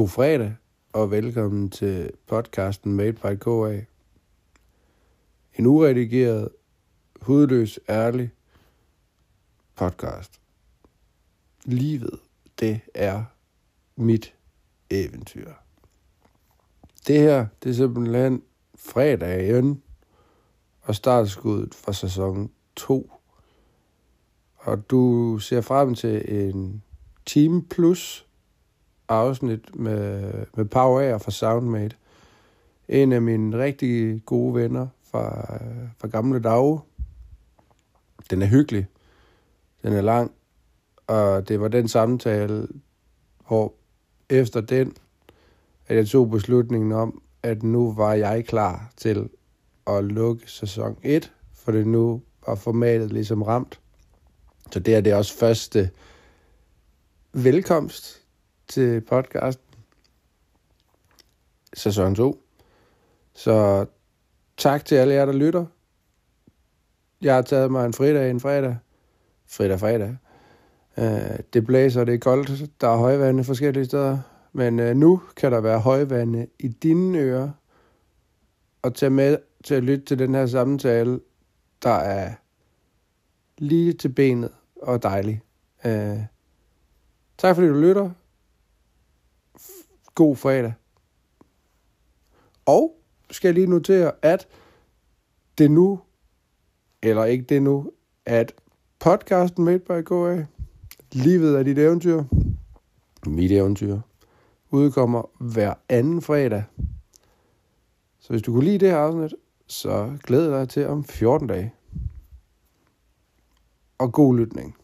God fredag, og velkommen til podcasten Made by KA. En uredigeret, hudløs, ærlig podcast. Livet, det er mit eventyr. Det her, det er simpelthen fredagen og startskuddet for sæson 2. Og du ser frem til en time plus afsnit med, med Pau A fra Soundmate. En af mine rigtig gode venner fra, fra gamle dage. Den er hyggelig. Den er lang. Og det var den samtale, hvor efter den, at jeg tog beslutningen om, at nu var jeg klar til at lukke sæson 1, for det nu var formatet ligesom ramt. Så det er det også første velkomst til podcasten. Sæson 2. Så tak til alle jer, der lytter. Jeg har taget mig en fridag en fredag. Fredag, fredag. Uh, det blæser, det er koldt, der er højvande forskellige steder. Men øh, nu kan der være højvande i dine ører. Og tage med til at lytte til den her samtale, der er lige til benet og dejlig. Uh, tak fordi du lytter. God fredag. Og skal jeg lige notere, at det nu, eller ikke det nu, at podcasten Made by KA, Livet er dit eventyr, mit eventyr, udkommer hver anden fredag. Så hvis du kunne lide det her afsnit, så glæder dig til om 14 dage. Og god lytning.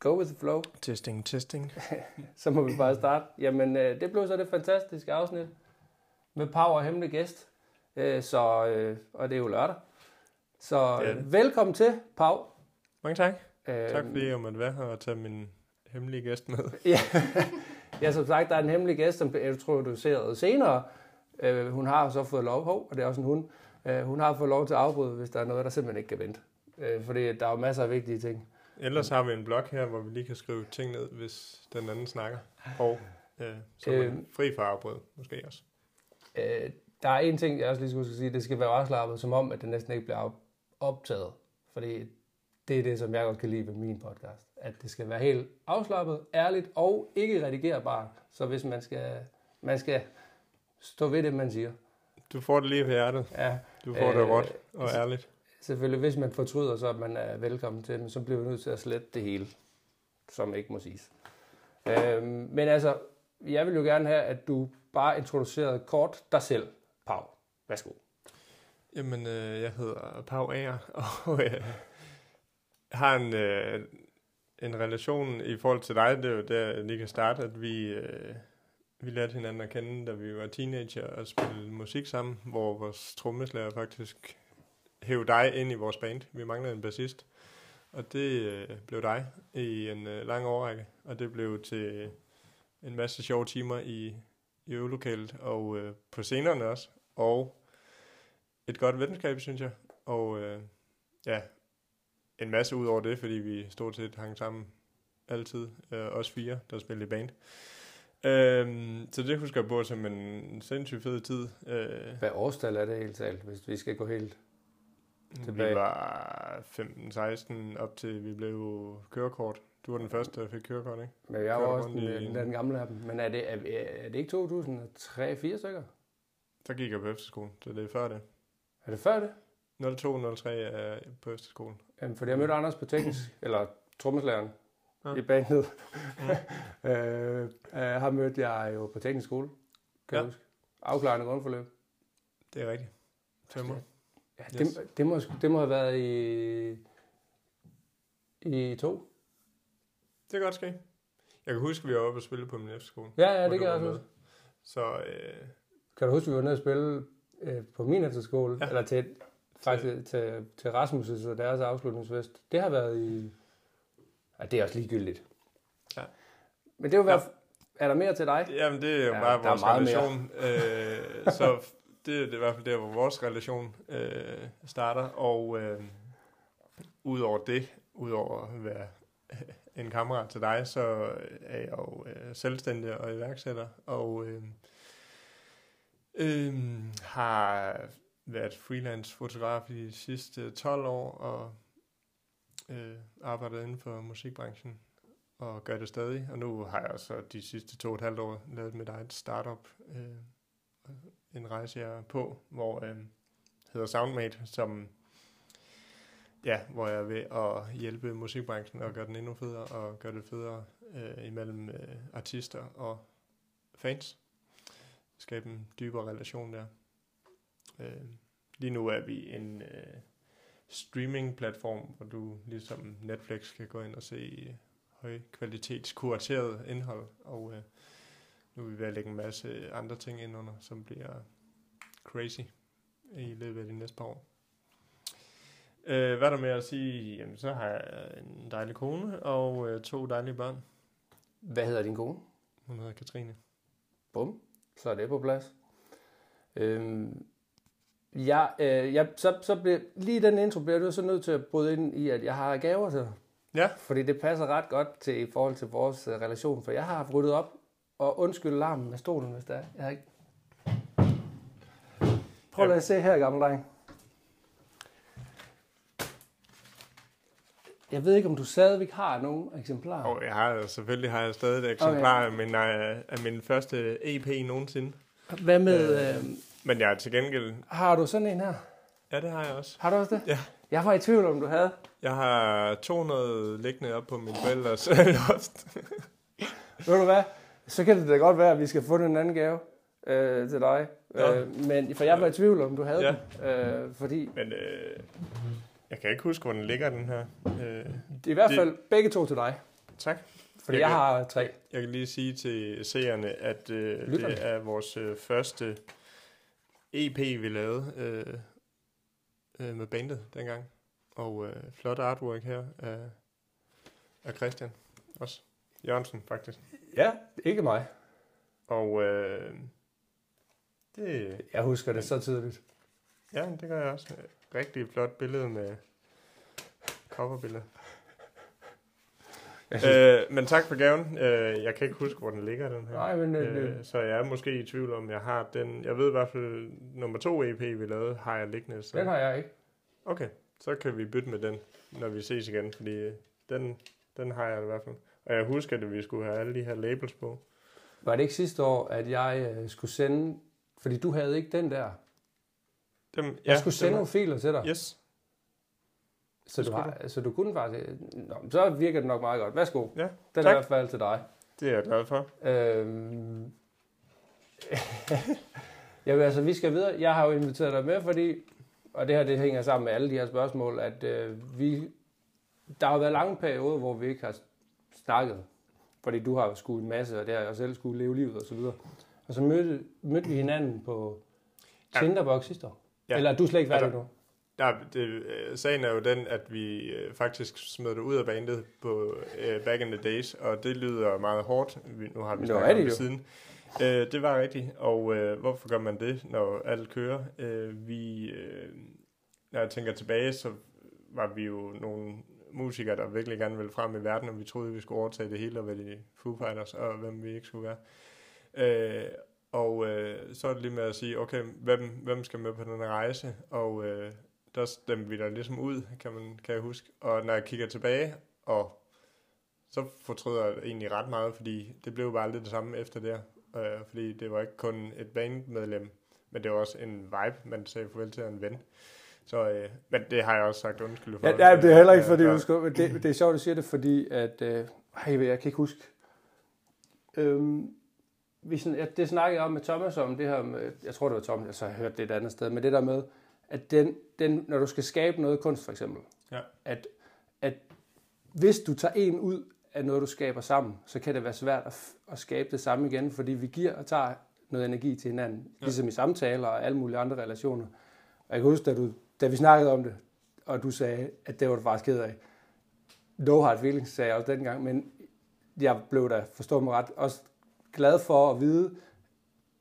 Go with the flow. Testing, testing. så må vi bare starte. Jamen, øh, det blev så det fantastiske afsnit med Pau og hemmelig gæst. Øh, så, øh, og det er jo lørdag. Så Det øh, det. velkommen til, Pau. Mange tak. Øh, Tak fordi jeg måtte være her og tage min hemmelige gæst med. ja, ja, som sagt, der er en hemmelig gæst, som du ser senere. Øh, hun har så fået lov, hov, og det er også en hund. Øh, hun har fået lov til at afbryde, hvis der er noget, der simpelthen ikke kan vente. Øh, fordi der er jo masser af vigtige ting. Ellers har vi en blog her, hvor vi lige kan skrive ting ned, hvis den anden snakker. Og øh, så er Øh. fri for afbrud, måske også. Øh, der er en ting, jeg også lige skulle sige. Det skal være afslappet, som om, at det næsten ikke bliver op- optaget. Fordi det er det, som jeg godt kan lide ved min podcast. At det skal være helt afslappet, ærligt og ikke redigerbart. Så hvis man skal, man skal stå ved det, man siger. Du får det lige på hjertet. Ja, Du får det Øh, råt og ærligt selvfølgelig, hvis man fortryder, så er man er velkommen til, men så bliver vi nødt til at slette det hele, som ikke må siges. Øh, men altså, jeg vil jo gerne have, at du bare introducerede kort dig selv, Pau. Værsgo. Jamen, øh, jeg hedder Pau Ager, og øh, har en, øh, en relation i forhold til dig. Det er jo der, lige kan starte, at vi, øh, vi lærte hinanden at kende, da vi var teenager og spillede musik sammen, hvor vores trommeslager faktisk hæve dig ind i vores band. Vi manglede en bassist, og det øh, blev dig i en øh, lang årrække, og det blev til øh, en masse sjove timer i, i øvelokalet og øh, på scenerne også, og et godt venskab, synes jeg. Og øh, ja, en masse ud over det, fordi vi stort set hang sammen altid. Øh, os fire, der spillede i band. Øhm, så det husker jeg på som en sindssygt fed tid. Øh, Hvad årstal er det helt talt, hvis vi skal gå helt vi Tilbage. var 15-16 op til vi blev kørekort. Du var den første, der fik kørekort, ikke? Men jeg var også den, i den, en- den gamle af dem. Men er det, er, er det ikke 2003-4 stykker? Så gik jeg på efterskole, så det er før det. Er det før det? 02-03 er på efterskolen. Jamen, fordi jeg mødte Anders på teknisk, eller trommeslageren Ja. i bandet. øh, øh, har mødte jeg jo på teknisk skole, kan Ja. ja. huske. Afklarende grundforløb. Det er rigtigt. Tømmer. Ja, Yes. det, det, må, det må have været i, i to. Det kan godt ske. Jeg kan huske, at vi var oppe og spille på min efterskole. Ja, ja, det kan jeg var også huske. Så øh, Kan du huske, vi var nede og spille øh, på min efterskole, Ja. eller til, faktisk til, til Rasmus' og deres afslutningsfest. Det har været i... Ja, det er også ligegyldigt. Ja. Men det er jo Ja. Er der mere til dig? Jamen, det er jo Ja, bare vores meget relation. Øh, så det, det er i hvert fald der, hvor vores relation øh, starter. Og øh, udover det, udover at være en kammerat til dig, så er jeg jo øh, selvstændig og iværksætter, og øh, øh, har været freelance fotograf i de sidste 12 år, og øh, arbejdet inden for musikbranchen, og gør det stadig. Og nu har jeg så de sidste to og et halvt år lavet mit eget startup, øh, en rejse jeg er på, hvor øh, hedder Soundmate, som ja, hvor jeg er ved at hjælpe musikbranchen og gøre den endnu federe, og gøre det federe øh, imellem øh, artister og fans. Skabe en dybere relation der. Øh, lige nu er vi en øh, streaming-platform, hvor du ligesom Netflix kan gå ind og se høj kvalitets kurateret indhold, og øh, nu er vi ved at lægge en masse andre ting ind under, som bliver crazy i løbet af de næste par år. Øh, hvad er der med at sige? Jamen, så har jeg en dejlig kone og øh, to dejlige børn. Hvad hedder din kone? Hun hedder Katrine. Bum, så er det på plads. Øhm, ja, øh, jeg, så, så bliver, lige den intro bliver du så nødt til at bryde ind i, at jeg har gaver til dig. Ja. Fordi det passer ret godt til i forhold til vores uh, relation, for jeg har haft ryddet op, og undskyld larmen med stolen, hvis det er. Jeg har ikke... Prøv lige at se her, gamle dreng. Jeg ved ikke, om du stadigvæk har nogle eksemplarer. Og jeg har, selvfølgelig har jeg stadig et eksemplar okay. af, min, af, af min første EP nogensinde. Hvad med... Øh, Men jeg er til gengæld... har du sådan en her? Ja, det har jeg også. Har du også det? Ja. Jeg var i tvivl, om du havde. Jeg har 200 liggende op på min forældres loft. Ved du hvad? Så kan det da godt være, at vi skal få en anden gave øh, til dig. Ja. Øh, men, for jeg var i tvivl, om du havde Ja. den. Øh, fordi Men øh, jeg kan ikke huske, hvor den ligger, den her. Øh, det er i hvert Det- fald begge to til dig. tak. Fordi Jeg jeg, kan- har tre. Jeg kan lige sige til seerne, at øh, Lytterne. det er vores øh, første EP, vi lavede øh, øh, med bandet dengang. Og øh, flot artwork her af, af Christian også. Jørgensen, faktisk. Ja, ikke mig. Og øh, det, Jeg husker det så tydeligt. ja, det gør jeg også. Rigtig flot billede med coverbillede. Øh, men tak for gaven. Øh, jeg kan ikke huske, hvor den ligger, den her. nej, men øh, Øh, så jeg er måske i tvivl om, jeg har den. Jeg ved i hvert fald, nummer to EP, vi lavede, har jeg liggende. Så. den har jeg ikke. Okay, så kan vi bytte med den, når vi ses igen, fordi den, den har jeg i hvert fald. Og jeg husker, at vi skulle have alle de her labels på. Var det ikke sidste år, at jeg øh, skulle sende... Fordi du havde ikke den der. Dem, Jeg skulle sende dem- nogle filer til dig. Yes, så, det du har, så du kunne faktisk... Nå, så virker det nok meget godt. Værsgo. Ja, Den er tak. i hvert fald til dig. det er jeg glad for. Øhm... Jamen altså, vi skal videre. Jeg har jo inviteret dig med, fordi, og det her det hænger sammen med alle de her spørgsmål, at øh, vi, der har været lange perioder, hvor vi ikke har snakket, fordi du har skulle en masse, og det har jeg selv skulle leve livet og så videre. Og så mødte, mødte vi hinanden på Ja. Tinderbox sidste år. Ja. Eller er du slet ikke været Altså, nu? Ja, det, øh, sagen er jo den, at vi øh, faktisk smed det ud af bandet på øh, Back in the Days, og det lyder meget hårdt. Vi, nu har vi snakket om det jo. siden. Øh, det var rigtigt, og øh, hvorfor gør man det, når alt kører? Øh, vi, øh, når jeg tænker tilbage, så var vi jo nogle musikere, der virkelig gerne ville frem i verden, og vi troede, vi skulle overtage det hele og være de Foo Fighters, og hvem vi ikke skulle være. Øh, og øh, så er det lige med at sige, okay, hvem, hvem skal med på den her rejse? Og øh, der stemte vi der ligesom ud, kan, man, kan jeg huske. Og når jeg kigger tilbage, og så fortryder jeg egentlig ret meget, fordi det blev bare aldrig det samme efter det. Øh, fordi det var ikke kun et bandmedlem, men det var også en vibe, man sagde farvel til en ven. Så, øh, men det har jeg også sagt undskyld for. Ja, ja, det er heller ikke, fordi du skal, men det, det er sjovt, at du siger det, fordi at, øh, ej, jeg kan ikke huske, øhm, vi ja, det snakkede jeg om med Thomas om det her med, jeg tror det var Thomas, jeg så har jeg hørt det et andet sted, men det der med, at den, den, når du skal skabe noget kunst for eksempel, Ja. at, at hvis du tager en ud af noget, du skaber sammen, så kan det være svært at, at skabe det samme igen, fordi vi giver og tager noget energi til hinanden, ja. ligesom i samtaler og alle mulige andre relationer. Og jeg kan huske, da, du, da vi snakkede om det, og du sagde, at det var du faktisk ked af. No hard feelings, sagde jeg også dengang, men jeg blev da, forstå mig ret, også glad for at vide,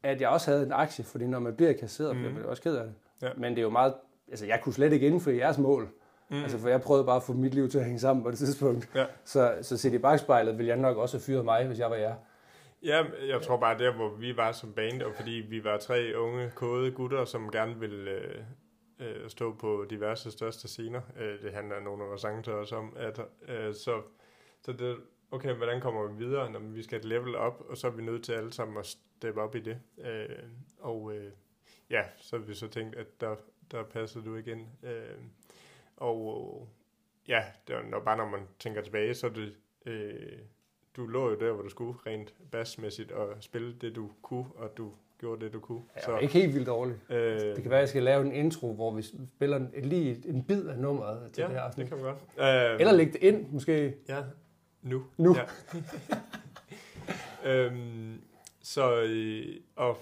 at jeg også havde en aktie, fordi når man bliver kasseret, mm. bliver Mhm. man også ked af det. Ja. Men det er jo meget, altså jeg kunne slet ikke indfri jeres mål. Mm. Altså, for jeg prøvede bare at få mit liv til at hænge sammen på det tidspunkt. Ja. Så, så set i bagspejlet ville jeg nok også have fyret mig, hvis jeg var jer. Ja, jeg tror bare der, hvor vi var som band, og fordi vi var tre unge, kode gutter, som gerne ville øh, øh, stå på diverse største scener. Øh, det handler nogle af vores sange til os om. At, øh, så, så det, okay, hvordan kommer vi videre, når vi skal et level op, og så er vi nødt til alle sammen at steppe op i det. Øh, og øh, ja, så har vi så tænkt, at der, der passer du igen. Øh, og ja, det var, når, bare når man tænker tilbage, så er det... Øh, du lå jo der, hvor du skulle, rent bassmæssigt, og spille det, du kunne, og du gjorde det, du kunne. Ja, så, ikke helt vildt dårligt. Øh, det kan være, at jeg skal lave en intro, hvor vi spiller en, lige en bid af nummeret til ja, det her det kan vi godt. Øh, Eller lægge det ind, måske. Ja, nu. Nu. Ja. øhm, så, øh, og,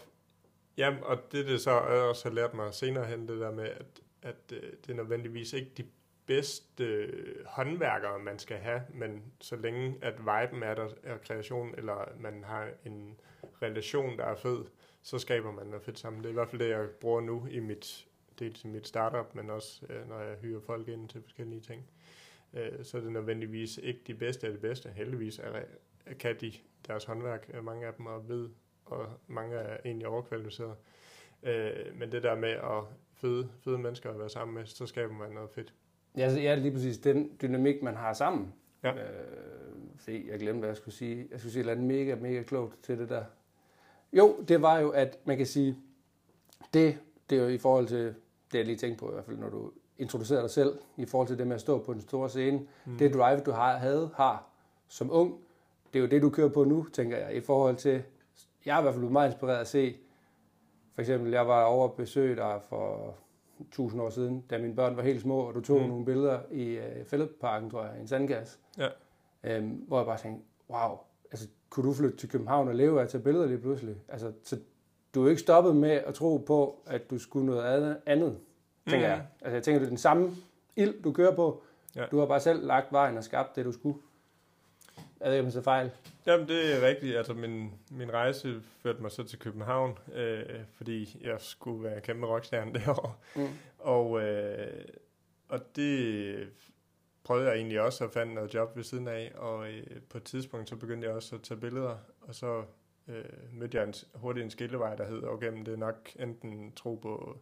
ja, og det, det så også har lært mig senere hen, det der med, at, at øh, det er nødvendigvis ikke de bedste øh, håndværkere, man skal have, men så længe at viben er der, er kreation, eller man har en relation, der er fed, så skaber man noget fedt sammen. Det er i hvert fald det, jeg bruger nu i mit, dels i mit startup, men også øh, når jeg hyrer folk ind til forskellige ting. Øh, så er det nødvendigvis ikke de bedste af det bedste. Heldigvis er, kan de deres håndværk, øh, mange af dem er ved, og mange er egentlig overkvalificeret. Øh, men det der med at fede, fede mennesker at være sammen med, så skaber man noget fedt. Ja, altså, ja, lige præcis. Den dynamik, man har sammen. Ja. Øh, se, jeg glemte, hvad jeg skulle sige. Jeg skulle sige et eller andet mega, mega klogt til det der. Jo, det var jo, at man kan sige, det, det er jo i forhold til, det jeg lige tænkte på i hvert fald, når du introducerer dig selv, i forhold til det med at stå på den store scene. Mm. Det drive, du har, havde, har som ung, det er jo det, du kører på nu, tænker jeg, i forhold til, jeg er i hvert fald blevet meget inspireret at se, for eksempel, jeg var over at besøge dig for tusind år siden, da mine børn var helt små, og du tog mm. nogle billeder i uh, Fælledparken, tror jeg, i en sandgas. Ja. Øhm, hvor jeg bare tænkte, wow, altså, kunne du flytte til København og leve af at tage billeder lige pludselig? Altså, så du er ikke stoppet med at tro på, at du skulle noget andet, tænker mm. jeg. Altså, jeg tænker, det er den samme ild, du kører på. Ja. Du har bare selv lagt vejen og skabt det, du skulle. Er det ikke, så fejl? Jamen, det er rigtigt. Altså, min, min rejse førte mig så til København, øh, fordi jeg skulle være kæmpe rockstjerne derovre. Mm. Og, øh, og det prøvede jeg egentlig også at finde noget job ved siden af, og øh, på et tidspunkt så begyndte jeg også at tage billeder, og så øh, mødte jeg en, hurtigt en skillevej, der hed, okay, det er nok enten tro på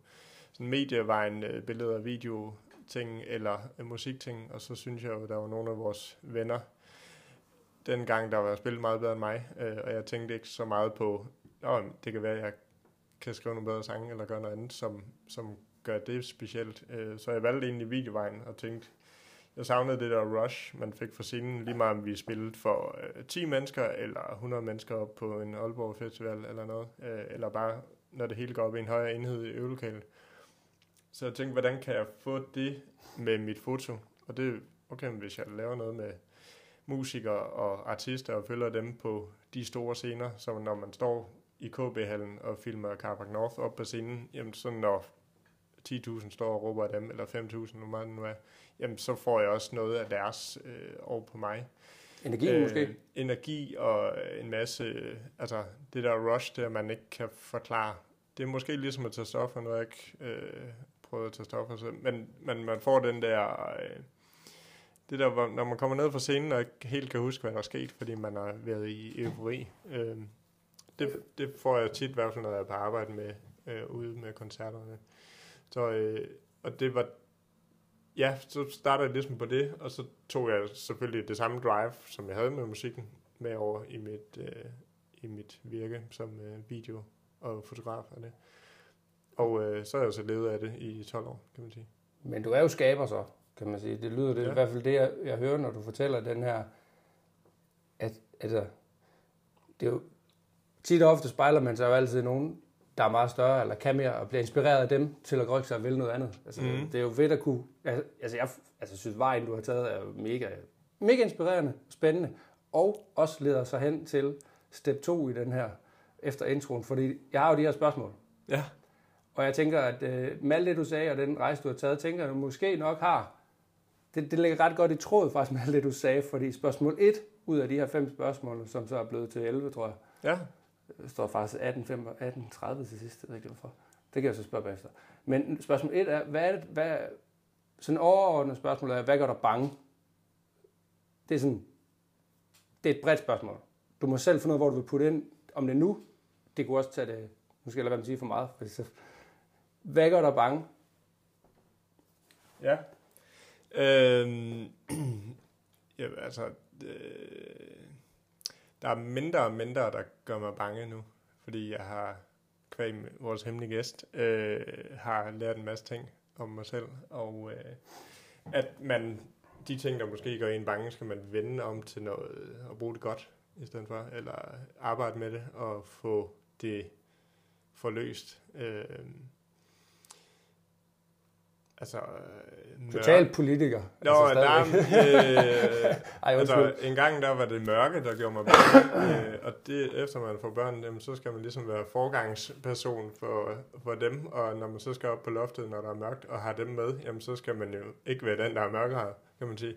sådan medievejen, øh, billeder, video ting eller øh, musikting, og så synes jeg jo, der var nogle af vores venner, dengang der var spillet meget bedre end mig, øh, og jeg tænkte ikke så meget på, at det kan være, at jeg kan skrive nogle bedre sange, eller gøre noget andet, som, som gør det specielt. Øh, så jeg valgte egentlig videovejen, og tænkte, jeg savnede det der rush, man fik for scenen, lige meget om vi spillede for øh, 10 mennesker, eller 100 mennesker op på en Aalborg Festival, eller noget, øh, eller bare, når det hele går op i en højere enhed i øvelokalet. Så jeg tænkte, hvordan kan jeg få det med mit foto? Og det, okay, hvis jeg laver noget med musikere og artister og følger dem på de store scener, så når man står i KB-hallen og filmer Carpark North op på scenen, jamen så når 10.000 står og råber af dem, eller 5.000, hvor meget nu er, jamen så får jeg også noget af deres øh, over på mig. Energi øh, måske? Energi og en masse, altså det der rush der, man ikke kan forklare. Det er måske ligesom at tage stoffer, når jeg ikke øh, prøvet at tage stoffer, så, men, men man får den der... Øh, det der, når man kommer ned fra scenen og ikke helt kan huske, hvad der er sket, fordi man har været i eufori. Øh, det, det får jeg tit, i hvert fald når jeg er på arbejde med, øh, ude med koncerterne. Så, øh, og det var, ja, så startede jeg ligesom på det, og så tog jeg selvfølgelig det samme drive, som jeg havde med musikken, med over i mit, øh, i mit virke som øh, video og fotograf af det. Og øh, så har jeg så levet af det i 12 år, kan man sige. Men du er jo skaber så kan man sige. Det lyder det, ja. i hvert fald det, jeg, jeg hører, når du fortæller den her, at altså, det er jo, tit og ofte spejler man sig jo altid nogen, der er meget større, eller kan mere, og bliver inspireret af dem, til at rykke sig og vælge noget andet. Altså, mm. Det er jo fedt at kunne, altså jeg altså, synes, vejen, du har taget, er mega, mega inspirerende, spændende, og også leder sig hen til step 2 i den her, efter introen, fordi jeg har jo de her spørgsmål. Ja. Og jeg tænker, at øh, med alt det, du sagde, og den rejse, du har taget, tænker jeg, måske nok har det, det ligger ret godt i tråd faktisk med alt det, du sagde, fordi spørgsmål 1 ud af de her fem spørgsmål, som så er blevet til 11, tror jeg, ja står faktisk 18.30 til sidst, jeg ved ikke hvorfor. Det kan jeg så spørge bagefter. Men spørgsmål 1 er, hvad er det, hvad, sådan overordnet spørgsmål er, hvad gør dig bange? Det er sådan, det er et bredt spørgsmål. Du må selv finde ud af, hvor du vil putte ind, om det er nu. Det kunne også tage det, nu skal jeg lade være med at sige for meget. For så, hvad gør dig bange? Ja. Øhm, ja, altså, øh, der er mindre og mindre, der gør mig bange nu, fordi jeg har, kvæg vores hemmelige gæst, øh, har lært en masse ting om mig selv, og øh, at man, de ting, der måske gør en bange, skal man vende om til noget, og bruge det godt, i stedet for, eller arbejde med det, og få det forløst. Øh, altså... øh, Total politiker. Nå, altså, der, øh, Ej, altså, en gang der var det mørke, der gjorde mig bange, øh, og det, efter man får børn, jamen, så skal man ligesom være forgangsperson for, for dem, og når man så skal op på loftet, når der er mørkt, og har dem med, jamen, så skal man jo ikke være den, der er mørkere, kan man sige.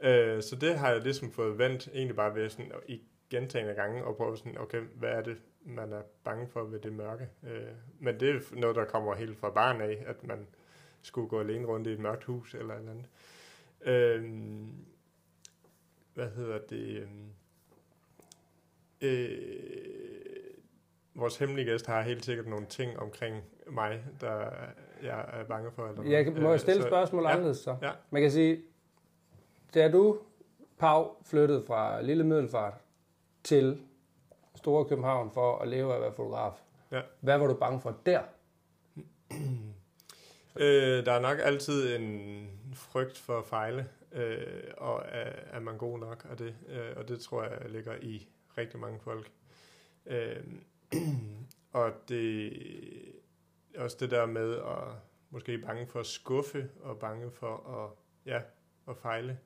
Øh, så det har jeg ligesom fået vendt, egentlig bare ved sådan, i gentagende gange, og prøve sådan, okay, hvad er det, man er bange for ved det mørke? Øh, men det er noget, der kommer helt fra barn af, at man skulle gå alene rundt i et mørkt hus, eller et eller andet. Øhm, hvad hedder det? øhm, Øh, vores hemmelige gæst har helt sikkert nogle ting omkring mig, der jeg er bange for. Eller Jeg kan- må jeg Øh, stille så- spørgsmål ja, anderledes så? ja. Man kan sige, da du, Pau, flyttede fra Lille Middelfart til Store København for at leve af at være fotograf, Ja. hvad var du bange for der? Øh, der er nok altid en frygt for at fejle, øh, og er, er man god nok, og det, øh, og det tror jeg ligger i rigtig mange folk. Øh, og det også det der med at måske bange for at skuffe, og bange for at, ja, at fejle.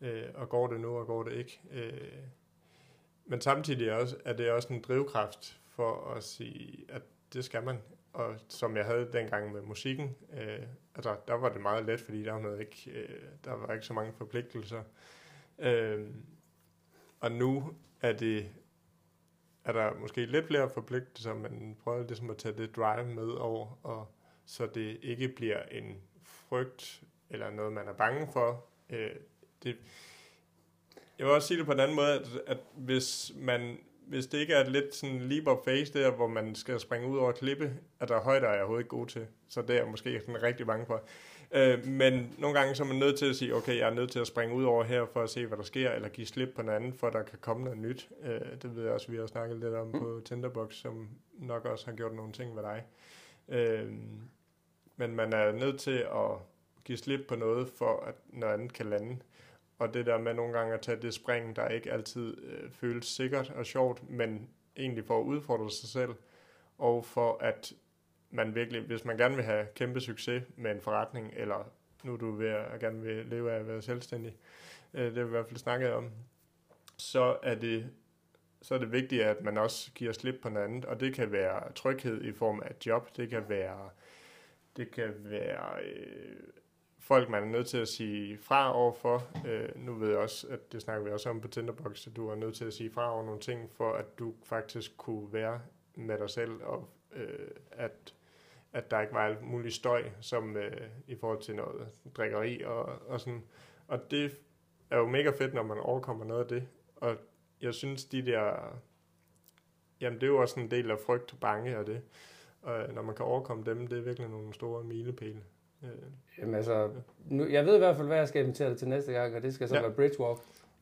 Øh, og går det nu, og går det ikke. Øh, men samtidig er, også, er det også en drivkraft for at sige, at det skal man. Og som jeg havde dengang med musikken, øh, altså der var det meget let, fordi der var, ikke, øh, der var ikke så mange forpligtelser. Øh, og nu er det er der måske lidt flere forpligtelser, men prøver ligesom at tage det drive med over, og så det ikke bliver en frygt eller noget, man er bange for. Øh, det, jeg vil også sige det på en anden måde, at, at hvis, man, hvis det ikke er lidt sådan leap of faith der, hvor man skal springe ud over klippe, at der er højder, er jeg overhovedet ikke god til. Så det er jeg måske sådan rigtig bange for. Øh, men nogle gange så er man nødt til at sige, okay, jeg er nødt til at springe ud over her for at se, hvad der sker, eller give slip på noget andet, for at der kan komme noget nyt. Øh, det ved jeg også, vi har snakket lidt om på Tinderbox, som nok også har gjort nogle ting med dig. Øh, men man er nødt til at give slip på noget, for at noget andet kan lande. Og det der med nogle gange at tage det spring, der ikke altid øh, føles sikkert og sjovt, men egentlig for at udfordre sig selv, og for at man virkelig, hvis man gerne vil have kæmpe succes med en forretning, eller nu du vil, gerne vil leve af at være selvstændig, øh, det har vi i hvert fald snakket om, så er det så er det vigtigt, at man også giver slip på noget andet, og det kan være tryghed i form af job, det kan være, det kan være øh, folk, man er nødt til at sige fra overfor. Øh, nu ved jeg også, at det snakker vi også om på Tinderbox, at du er nødt til at sige fra over nogle ting, for at du faktisk kunne være med dig selv, og øh, at, at der ikke var alt muligt støj, som øh, i forhold til noget drikkeri og, og sådan. Og det er jo mega fedt, når man overkommer noget af det. Og jeg synes, de der... Jamen, det er jo også en del af frygt og bange og det. Og øh, når man kan overkomme dem, det er virkelig nogle store milepæle. Øh, Jamen altså, nu, jeg ved i hvert fald, hvad jeg skal invitere dig til næste gang, og det skal så Ja. være Bridgewalk,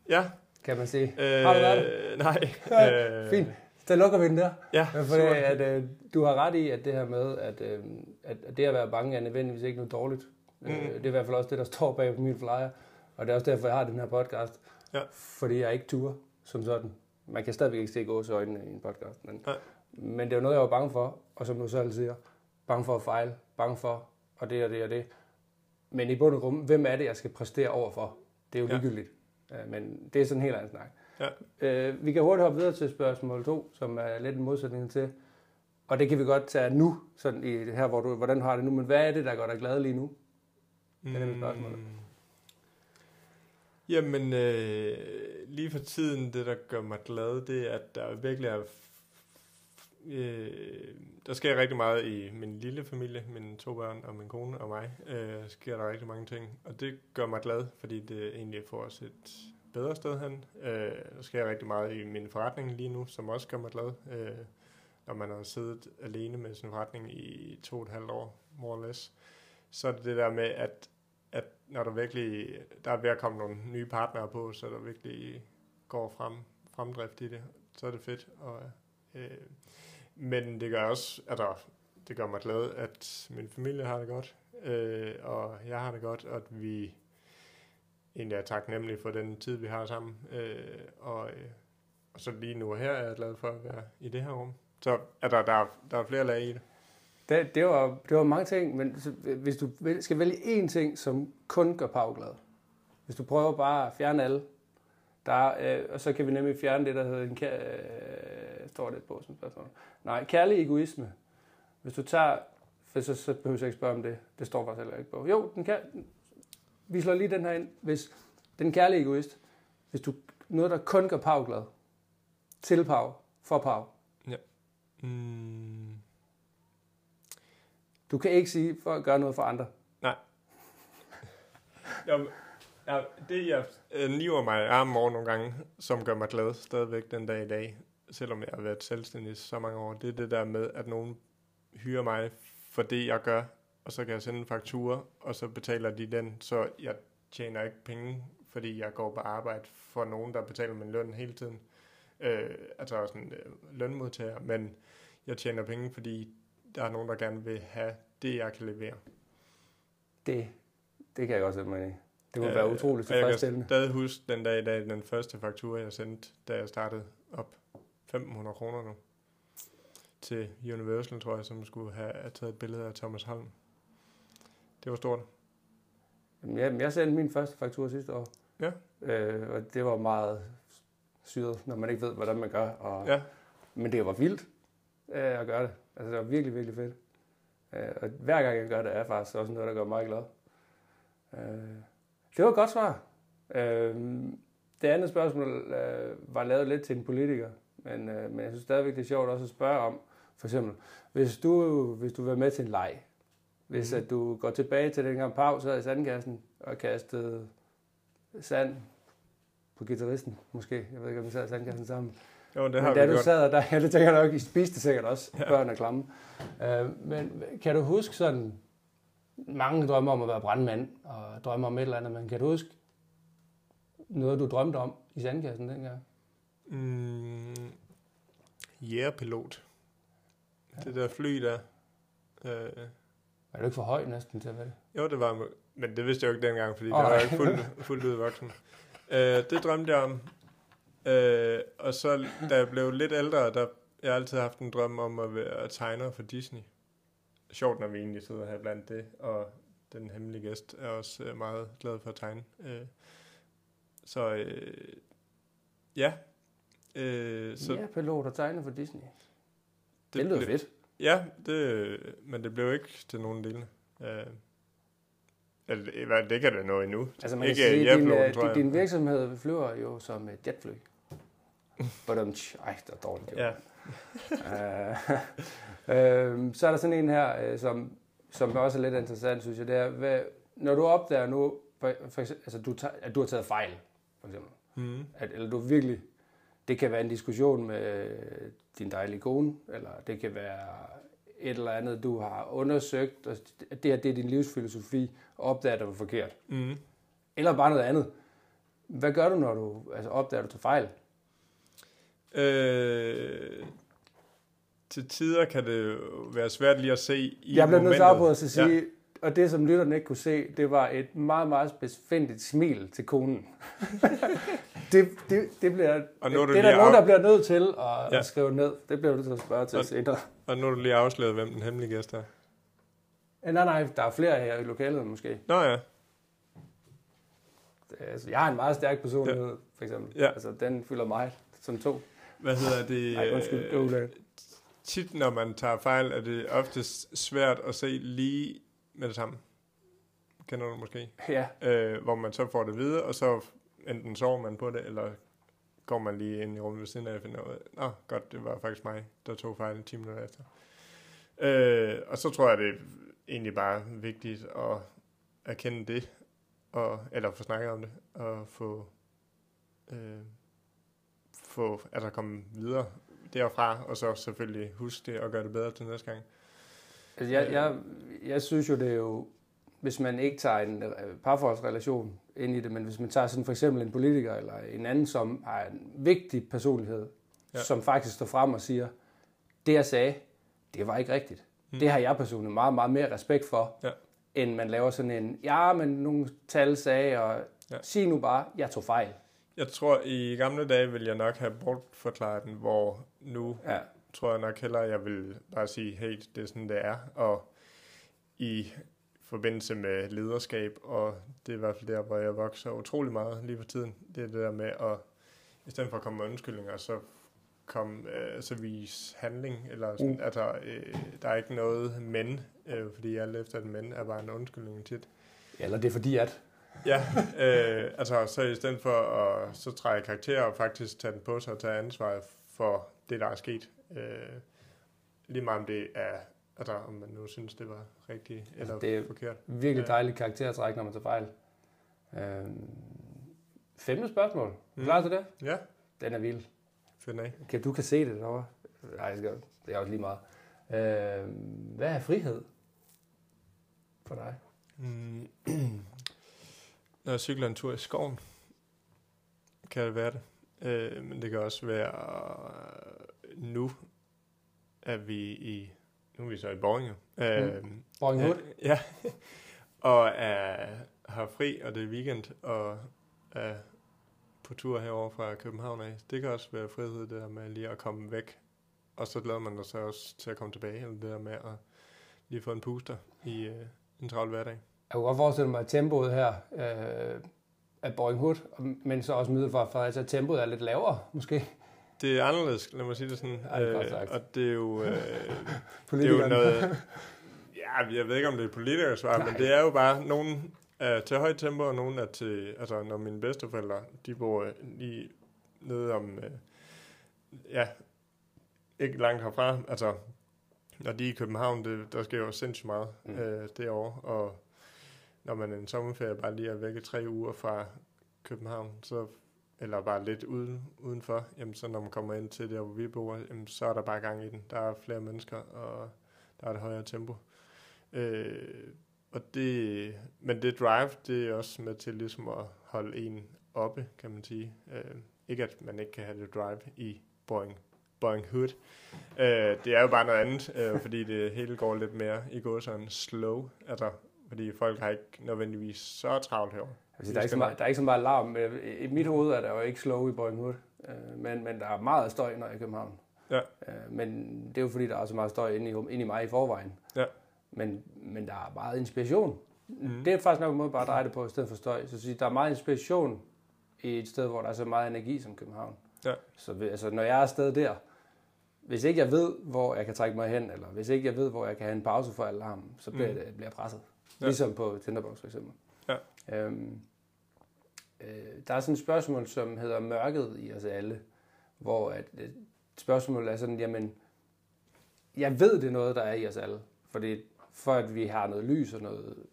Ja. kan man sige. Øh, Har du været Nej. Ja, Fint. Så lukker vi den der. Ja, Men for det, at, øh, du har ret i, at det her med, at, øh, at det at være bange er nødvendigvis ikke noget dårligt. Mm. Øh, det er i hvert fald også det, der står bag på min flyer. Og det er også derfor, jeg har den her podcast. Ja. Fordi jeg ikke turer som sådan. Man kan stadigvæk ikke se gås øjnene i en podcast. Men, Nej. men det er jo noget, jeg var bange for. Og som du selv siger, bange for at fejle. Bange for, og det og det og det. Men i bund og grund, hvem er det, jeg skal præstere overfor? Det er jo ligegyldigt. Øh, Men det er sådan en helt anden snak. Ja. Øh, vi kan hurtigt hoppe videre til spørgsmål 2, som er lidt en modsætning til. Og det kan vi godt tage nu, sådan i det her, hvor du, hvordan du har det nu. Men hvad er det, der gør dig glad lige nu? Det er. Mm. Jamen, øh, lige for tiden, det der gør mig glad, det er, at der virkelig er Øh, der sker rigtig meget i min lille familie, mine to børn og min kone og mig. Øh, sker der rigtig mange ting, og det gør mig glad, fordi det egentlig får os et bedre sted hen. Øh, der sker rigtig meget i min forretning lige nu, som også gør mig glad. Øh, når man har siddet alene med sin forretning i to og et halvt år, more or less. Så er det det der med, at, at når der virkelig, der er ved at komme nogle nye partnere på, så der virkelig går frem, fremdrift i det, så er det fedt. Og, øh, men det gør også, at der, det gør mig glad, at min familie har det godt, øh, og jeg har det godt, og at vi egentlig er taknemmelige for den tid, vi har sammen. Øh, og, øh, og så lige nu her er jeg glad for at være i det her rum. Så er der, der, der er flere lag i det. Det, det, var, det var mange ting, men hvis du vil- skal vælge én ting, som kun gør Pau glad. Hvis du prøver bare at fjerne alle, der, øh, og så kan vi nemlig fjerne det, der hedder en øh, står det på som spørgsmål. Nej, kærlig egoisme. Hvis du tager, for så, så behøver jeg ikke spørge om det. Det står faktisk heller ikke på. Jo, den kan, vi slår lige den her ind. Hvis den kærlige egoist, hvis du noget, der kun gør Pau glad, til Pau, for Pau, Mm, du kan ikke sige for at gøre noget for andre. Jamen, ja, det jeg øh, niver mig i armen over nogle gange, som gør mig glad stadigvæk den dag i dag, selvom jeg har været selvstændig så mange år, det er det der med, at nogen hyrer mig for det, jeg gør, og så kan jeg sende en faktura, og så betaler de den, så jeg tjener ikke penge, fordi jeg går på arbejde for nogen, der betaler min løn hele tiden. Øh, altså sådan øh, lønmodtager, men jeg tjener penge, fordi der er nogen, der gerne vil have det, jeg kan levere. Det, det kan jeg godt sætte mig i. Det må Øh, være utroligt og Jeg kan tilfredsstillende. stadig huske den dag i dag, den første faktura, jeg sendte, da jeg startede op. 1.500 kroner nu. Til Universal, tror jeg, som skulle have taget et billede af Thomas Holm. Det var stort. Jamen, jeg, jeg sendte min første faktur sidste år. Ja. Øh, og det var meget syret, når man ikke ved, hvordan man gør. Og, Ja, Men det var vildt øh, at gøre det. Altså, det var virkelig, virkelig fedt. Øh, og hver gang jeg gør det, er faktisk også noget, der gør mig glad. Øh, det var et godt svar. Øh, det andet spørgsmål øh, var lavet lidt til en politiker, men, øh, men jeg synes stadigvæk, det er sjovt også at spørge om, for eksempel, hvis du, hvis du vil med til en leg, hvis Mhm. at du går tilbage til dengang Pau sad i sandkassen og kastede sand på gitarristen, måske. Jeg ved ikke, om vi sad i sandkassen sammen. jo, det Men har da vi du gjort. sad der, ja, det tænker jeg nok, I spiste sikkert også, Ja. børn er klamme. Uh, men kan du huske sådan, mange drømmer om at være brandmand, og drømmer om et eller andet, men kan du huske noget, du drømte om i sandkassen dengang? Mm, Jægerpilot. Det der fly der. Øh, Er du ikke for høj næsten til at være det? jo, det var men det vidste jeg jo ikke dengang, fordi oh, det var ikke fuldt, fuldt ud voksen. Øh, det drømte jeg om. Øh, og så da jeg blev lidt ældre, der jeg har altid haft en drøm om at være tegner for Disney. Sjovt, når vi egentlig sidder her blandt det, og den hemmelige gæst er også øh, meget glad for at tegne. Øh, så øh, ja. Øh, så. Ja, pilot og tegner for Disney. Det, det lyder fedt. Ja, det, men det blev ikke til nogen dele. Øh, eller, det- kan det nå endnu. Altså man Ikke kan sige, din, øh, tror din, din virksomhed flyver jo som et jetfly. Badum, ej, det er dårligt. Ja, Øh, øh, så er der sådan en her, øh, som, som også er lidt interessant, synes jeg. Det er, hvad, når du opdager nu, for, for eksempel, altså, du, tager- at du har taget fejl, for eksempel. mm. At, eller du virkelig, det kan være en diskussion med din dejlige kone, eller det kan være et eller andet, du har undersøgt, og det her det er din livsfilosofi, og opdager, at det var forkert. Mm. Eller bare noget andet. Hvad gør du, når du altså, opdager, at du tager fejl? Øh, til tider kan det være svært lige at se i Jeg bliver nødt til at afbryde og sige, ja. Og det som lytterne ikke kunne se, det var et meget, meget specifikt smil til konen. det, det, det bliver, Og nu er du det er der nogen, af- der bliver nødt til at, Ja. ja. at skrive ned. Det bliver du nødt til at spørge til Og- senere. Og nu er du lige afsløret, hvem den hemmelige gæst er. Eh, Nej, nej, der er flere her i lokalet måske. Nå ja, Altså, jeg har en meget stærk personlighed, ja. for eksempel. Ja. Altså, den fylder mig som to. hvad hedder det? Nej, undskyld. det. tit, når man tager fejl, er det oftest svært at se lige med det samme. Kender du måske? Ja, Øh, hvor man så får det videre, og så enten sover man på det, eller går man lige ind i rummet ved siden af og finder ud af, nå godt, det var faktisk mig, der tog fejl 10 minutter efter. Øh, og så tror jeg, det er egentlig bare vigtigt at erkende det, og, eller få snakket om det, og få, øh, få at der komme videre derfra, og så selvfølgelig huske det og gøre det bedre til næste gang. Altså, jeg, jeg, jeg synes jo, det er jo, hvis man ikke tager en øh, parforholdsrelation ind i det, men hvis man tager sådan for eksempel en politiker eller en anden, som har en vigtig personlighed, Ja. som faktisk står frem og siger, det jeg sagde, det var ikke rigtigt. Mm. Det har jeg personligt meget, meget mere respekt for, Ja. end man laver sådan en, ja, men nogle tal sagde, og ja. sig nu bare, jeg tog fejl. Jeg tror, i gamle dage ville jeg nok have bortforklaret den, hvor nu Ja. Tror jeg nok hellere, jeg vil bare sige, hey, det er sådan, det er. Og i forbindelse med lederskab, og det er i hvert fald der, hvor jeg vokser utrolig meget lige for tiden, det er det der med at, i stedet for at komme med undskyldninger, så kom, øh, så vis handling, eller sådan, Mm. der, øh, der er ikke noget men, øh, fordi alt efter et men er bare en undskyldning tit. Eller det er fordi, at... Ja, øh, altså så i stedet for at så trække karakter og faktisk tage den på sig og tage ansvar for det, der er sket. Øh, lige meget om det er, altså om man nu synes, det var rigtigt eller det er- forkert. Virkelig Ja. dejligt karaktertræk, når man tager fejl. Øhm, femte spørgsmål. Er du Mm. klar til det? Ja, Den er vild. find af. Okay, du kan se det derovre. Nej, det skal- det er også lige meget. Øhm, hvad er frihed for dig? Mm. Når jeg cykler en tur i skoven, kan det være det. Øh, men det kan også være øh, nu, at vi i, nu er vi så i Borginge. Øh, Boring Hood? Ja, og er, har fri, og det er weekend, og er på tur herover fra København af. Det kan også være frihed, det der med lige at komme væk. Og så glæder man sig også til at komme tilbage, eller det der med at lige få en puster i øh, en travl hverdag. Jeg kunne godt forestille mig, at tempoet her øh, er Boring Hood, men så også for, for at tempoet er lidt lavere, måske. Det er anderledes, lad mig sige det sådan. Ej, er sagt. og det er jo, øh, det er jo noget... Ja, jeg ved ikke, om det er politikers svar, men det er jo bare, nogen er til højt tempo, og nogen er til... Altså, når mine bedsteforældre, de bor lige nede om... Øh, ja, ikke langt herfra. Altså, når de er i København, det, der sker jo sindssygt meget mm. øh, derovre, og når man en sommerferie bare lige er væk i tre uger fra København, så eller bare lidt uden, udenfor, jamen så når man kommer ind til der, hvor vi bor, jamen så er der bare gang i den. Der er flere mennesker, og der er et højere tempo. Øh, og det, men det drive, det er også med til ligesom at holde en oppe, kan man sige. Øh, ikke at man ikke kan have det drive i Boeing, Boeing Hood. Øh, det er jo bare noget andet, øh, fordi det hele går lidt mere i går sådan slow. Altså, fordi folk har ikke nødvendigvis så travlt herovre. Altså, der, er ikke så meget, der er ikke så meget larm. Øh, I mit hoved er der jo ikke slow i Hood, øh, men, men der er meget støj, når jeg er i København. Ja. Øh, men det er jo fordi, der er så meget støj inde i, inde i mig i forvejen. Ja. Men, men der er meget inspiration. Mm. Det er faktisk nok en måde bare at dreje det på, i stedet for støj. Så sige, der er meget inspiration i et sted, hvor der er så meget energi som København. Ja. Så altså, når jeg er afsted der, hvis ikke jeg ved, hvor jeg kan trække mig hen, eller hvis ikke jeg ved, hvor jeg kan have en pause for alarm, så bliver, mm. det, bliver jeg presset. Ja. Ligesom på Tinderbox for eksempel. Øhm, øh, der er sådan et spørgsmål, som hedder mørket i os alle, hvor at, et spørgsmål er sådan, jamen, jeg ved, det er noget, der er i os alle. Fordi for at vi har noget lys og noget,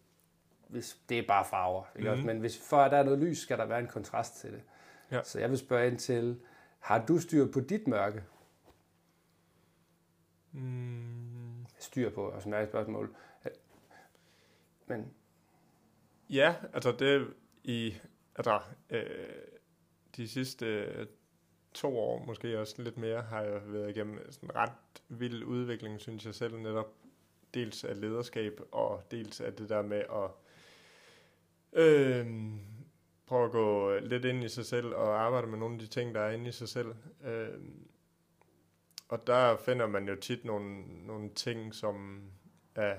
hvis det er bare farver, ikke Mhm. også? men hvis for at der er noget lys, skal der være en kontrast til det. Ja. Så jeg vil spørge ind til, har du styr på dit mørke? Mm, Styr på, og sådan er et spørgsmål. Men ja, altså det i altså, øh, de sidste øh, to år, måske også lidt mere, har jeg været igennem sådan en ret vild udvikling, synes jeg selv, netop dels af lederskab, og dels af det der med at øh, prøve at gå lidt ind i sig selv, og arbejde med nogle af de ting, der er inde i sig selv. Øh, og der finder man jo tit nogle, nogle ting, som er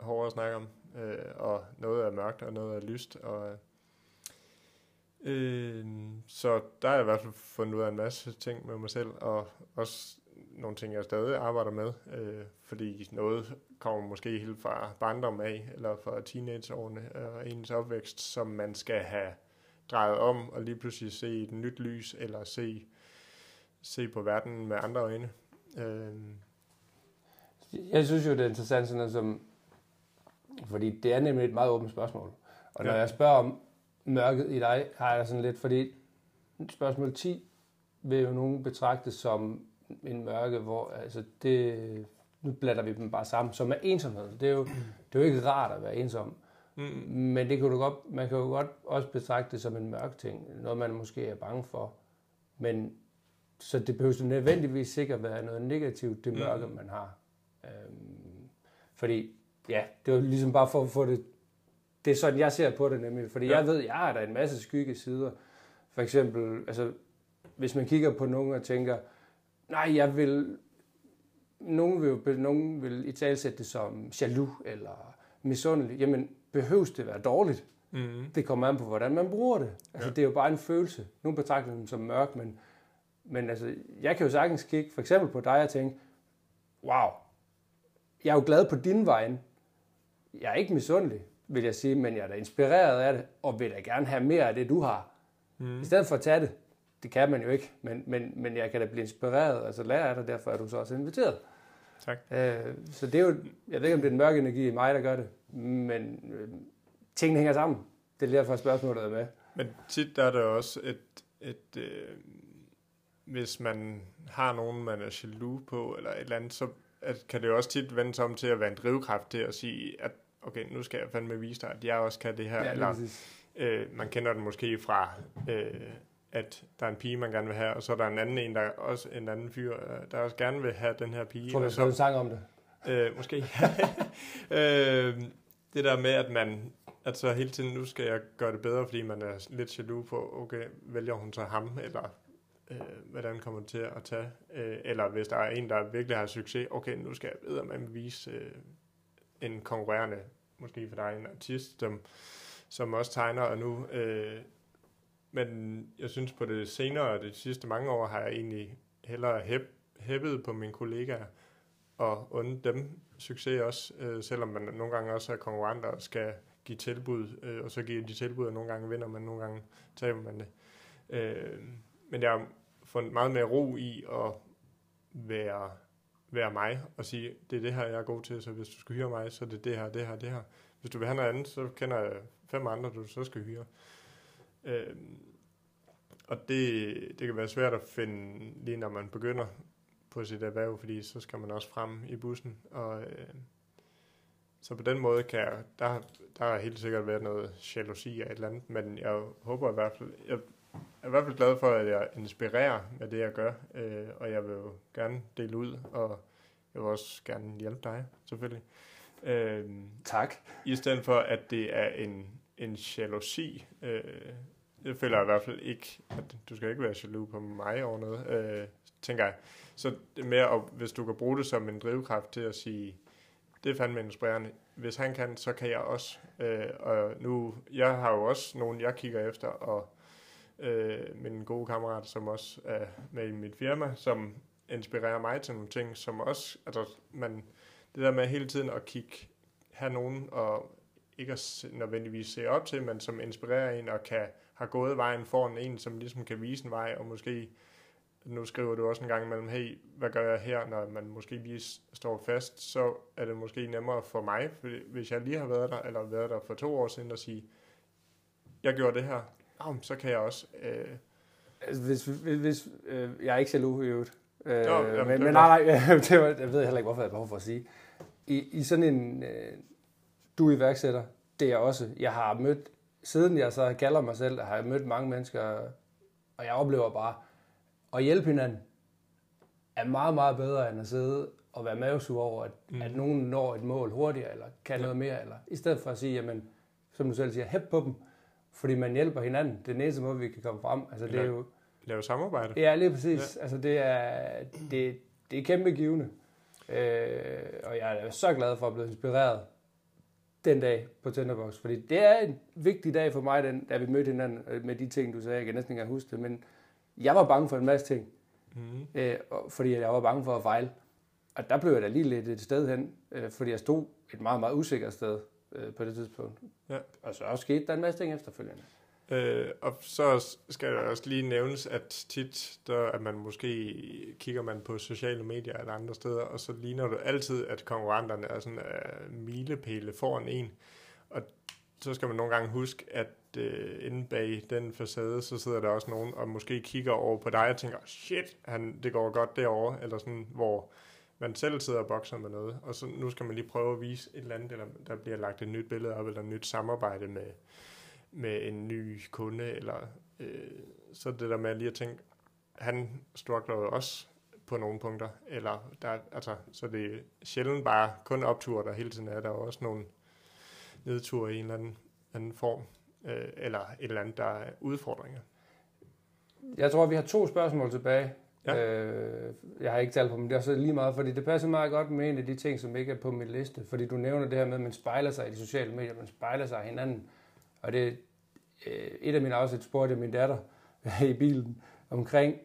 hårde at snakke om, øh, og noget er mørkt, og noget er lyst, og øh, så der har jeg i hvert fald fundet ud af en masse ting med mig selv, og også nogle ting, jeg stadig arbejder med, øh, fordi noget kommer måske helt fra barndom af, eller fra teenageårene øh, og ens opvækst, som man skal have drejet om og lige pludselig se et nyt lys, eller se, se på verden med andre øjne. Øh, Jeg synes jo, det er interessant, sådan noget som, fordi det er nemlig et meget åbent spørgsmål. Og når Ja. jeg spørger om mørket i dig, har jeg sådan lidt, fordi spørgsmål 10 vil jo nogen betragte som en mørke, hvor altså det, nu blander vi dem bare sammen, som er ensomhed. Det er jo, det er jo ikke rart at være ensom. mm, Men det kan du godt, man kan jo godt også betragte det som en mørk ting. Noget, man måske er bange for. Men så det behøver nødvendigvis sikkert være noget negativt, det Mm. mørke, man har. Øhm, fordi, ja, det var ligesom bare for at få det... Det er sådan, jeg ser på det nemlig. Fordi Ja. jeg ved, jeg har der en masse skyggesider. For eksempel, altså, hvis man kigger på nogen og tænker, nej, jeg vil... Nogen vil, nogen vil i talsætte det som jaloux eller misundelig. Jamen, behøves det være dårligt? mm, Det kommer an på, hvordan man bruger det. Altså, Ja. det er jo bare en følelse. Nogle betragter dem som mørk, men, men altså, jeg kan jo sagtens kigge for eksempel på dig og tænke, wow, jeg er jo glad på din vejen. Jeg er ikke misundelig, vil jeg sige, men jeg er da inspireret af det, og vil da gerne have mere af det, du har. mm. I stedet for at tage det, det kan man jo ikke, men, men, men jeg kan da blive inspireret, altså lære af det, derfor er du så også inviteret. Tak. Øh, så det er jo, jeg ved ikke, om det er den mørke energi i mig, der gør det, men øh, tingene hænger sammen. Det er derfor spørgsmålet er med. Men tit der er der også et, et øh, hvis man har nogen, man er jaloux på, eller et eller andet, så at, kan det jo også tit vende sig om til at være en drivkraft til at sige, at okay, nu skal jeg fandme vise dig, at jeg også kan det her. Ja, eller, præcis. øh, man kender den måske fra, øh, at der er en pige, man gerne vil have, og så er der en anden en, der også en anden fyr, øh, der også gerne vil have den her pige. Tror, og har så- en sang om det. Øh, måske. øh, det der med, at man at så hele tiden, nu skal jeg gøre det bedre, fordi man er lidt jaloux på, okay, vælger hun så ham, eller øh, hvordan kommer det til at tage? Øh, eller hvis der er en, der virkelig har succes, okay, nu skal jeg bedre vise øh, en konkurrerende, måske for dig en artist, som, som også tegner, og nu... Øh, men jeg synes på det senere, de sidste mange år, har jeg egentlig hellere hæb, hæppet på mine kollegaer, og unde dem succes også, øh, selvom man nogle gange også er konkurrenter og skal give tilbud, øh, og så giver de tilbud, og nogle gange vinder man, nogle gange taber man det. Øh, men jeg har fundet meget mere ro i at være, være mig og sige, det er det her, jeg er god til, så hvis du skal hyre mig, så er det det her, det her, det her. Hvis du vil have noget andet, så kender jeg fem andre, du så skal hyre. Øh, og det, det kan være svært at finde, lige når man begynder på sit erhverv, fordi så skal man også frem i bussen. Og, øh, så på den måde kan jeg, der, der har helt sikkert været noget jalousi af et eller andet, men jeg håber i hvert fald, jeg er i hvert fald glad for, at jeg inspirerer med det, jeg gør, øh, og jeg vil jo gerne dele ud, og jeg vil også gerne hjælpe dig, selvfølgelig. Øh, Tak. i stedet for, at det er en, en jalousi. Øh, jeg føler i hvert fald ikke, at du skal ikke være jaloux på mig over noget, øh, tænker jeg. Så det er mere, at hvis du kan bruge det som en drivkraft til at sige, det er fandme inspirerende. Hvis han kan, så kan jeg også. Øh, og nu, jeg har jo også nogen, jeg kigger efter, og øh, min gode kammerat, som også er med i mit firma, som inspirerer mig til nogle ting, som også, altså, man, det der med hele tiden at kigge, have nogen, og ikke at se, nødvendigvis se op til, men som inspirerer en, og kan har gået vejen foran en, som ligesom kan vise en vej, og måske, nu skriver du også en gang imellem, hey, hvad gør jeg her, når man måske lige står fast, så er det måske nemmere for mig, hvis jeg lige har været der, eller været der for to år siden, at sige, jeg gjorde det her, oh, så kan jeg også. Øh, Altså, hvis, hvis, hvis øh, jeg er ikke jaloux i øvrigt. Øh, jamen, men, men nej, nej, det var, jeg ved heller ikke, hvorfor jeg har behov for at sige. I, i sådan en, øh, du er iværksætter, det er jeg også. Jeg har mødt, siden jeg så kalder mig selv, har jeg mødt mange mennesker, og jeg oplever bare, at hjælpe hinanden er meget, meget bedre, end at sidde og være mavesur over, at, Mm. mm. at nogen når et mål hurtigere, eller kan Ja. noget mere, eller i stedet for at sige, jamen, som du selv siger, hæb på dem, fordi man hjælper hinanden. Det er den eneste måde, vi kan komme frem. Altså, det er jo, lave samarbejde. Ja, lige præcis. Ja. Altså, det er, det, det er kæmpe givende. Øh, og jeg er så glad for at blive inspireret den dag på Tinderbox, fordi det er en vigtig dag for mig, den, da vi mødte hinanden øh, med de ting, du sagde. Jeg kan næsten ikke huske det, men jeg var bange for en masse ting, Mm. øh, fordi jeg var bange for at fejle. Og der blev jeg da lige lidt et sted hen, øh, fordi jeg stod et meget, meget usikkert sted øh, på det tidspunkt. Ja. Og så også skete der en masse ting efterfølgende. Øh, og så skal der også lige nævnes, at tit, der, at man måske kigger man på sociale medier eller andre steder, og så ligner det altid, at konkurrenterne er sådan uh, milepæle foran en. Og så skal man nogle gange huske, at uh, inde bag den facade, så sidder der også nogen, og måske kigger over på dig og tænker, shit, han, det går godt derovre, eller sådan, hvor man selv sidder og bokser med noget, og så nu skal man lige prøve at vise et eller andet, eller der bliver lagt et nyt billede op, eller et nyt samarbejde med, med en ny kunde, eller øh, så det der med lige at tænke, han struggler jo også på nogle punkter, eller der, altså, så det er sjældent bare kun opture, der hele tiden er, der er også nogle nedture i en eller anden, anden form, øh, eller et eller andet, der er udfordringer. Jeg tror, vi har to spørgsmål tilbage. Ja. Øh, jeg har ikke talt på dem, det er så lige meget, fordi det passer meget godt med en af de ting, som ikke er på min liste. Fordi du nævner det her med, at man spejler sig i de sociale medier, man spejler sig i hinanden. Og det øh, et af mine afsæt spurgte min datter i bilen omkring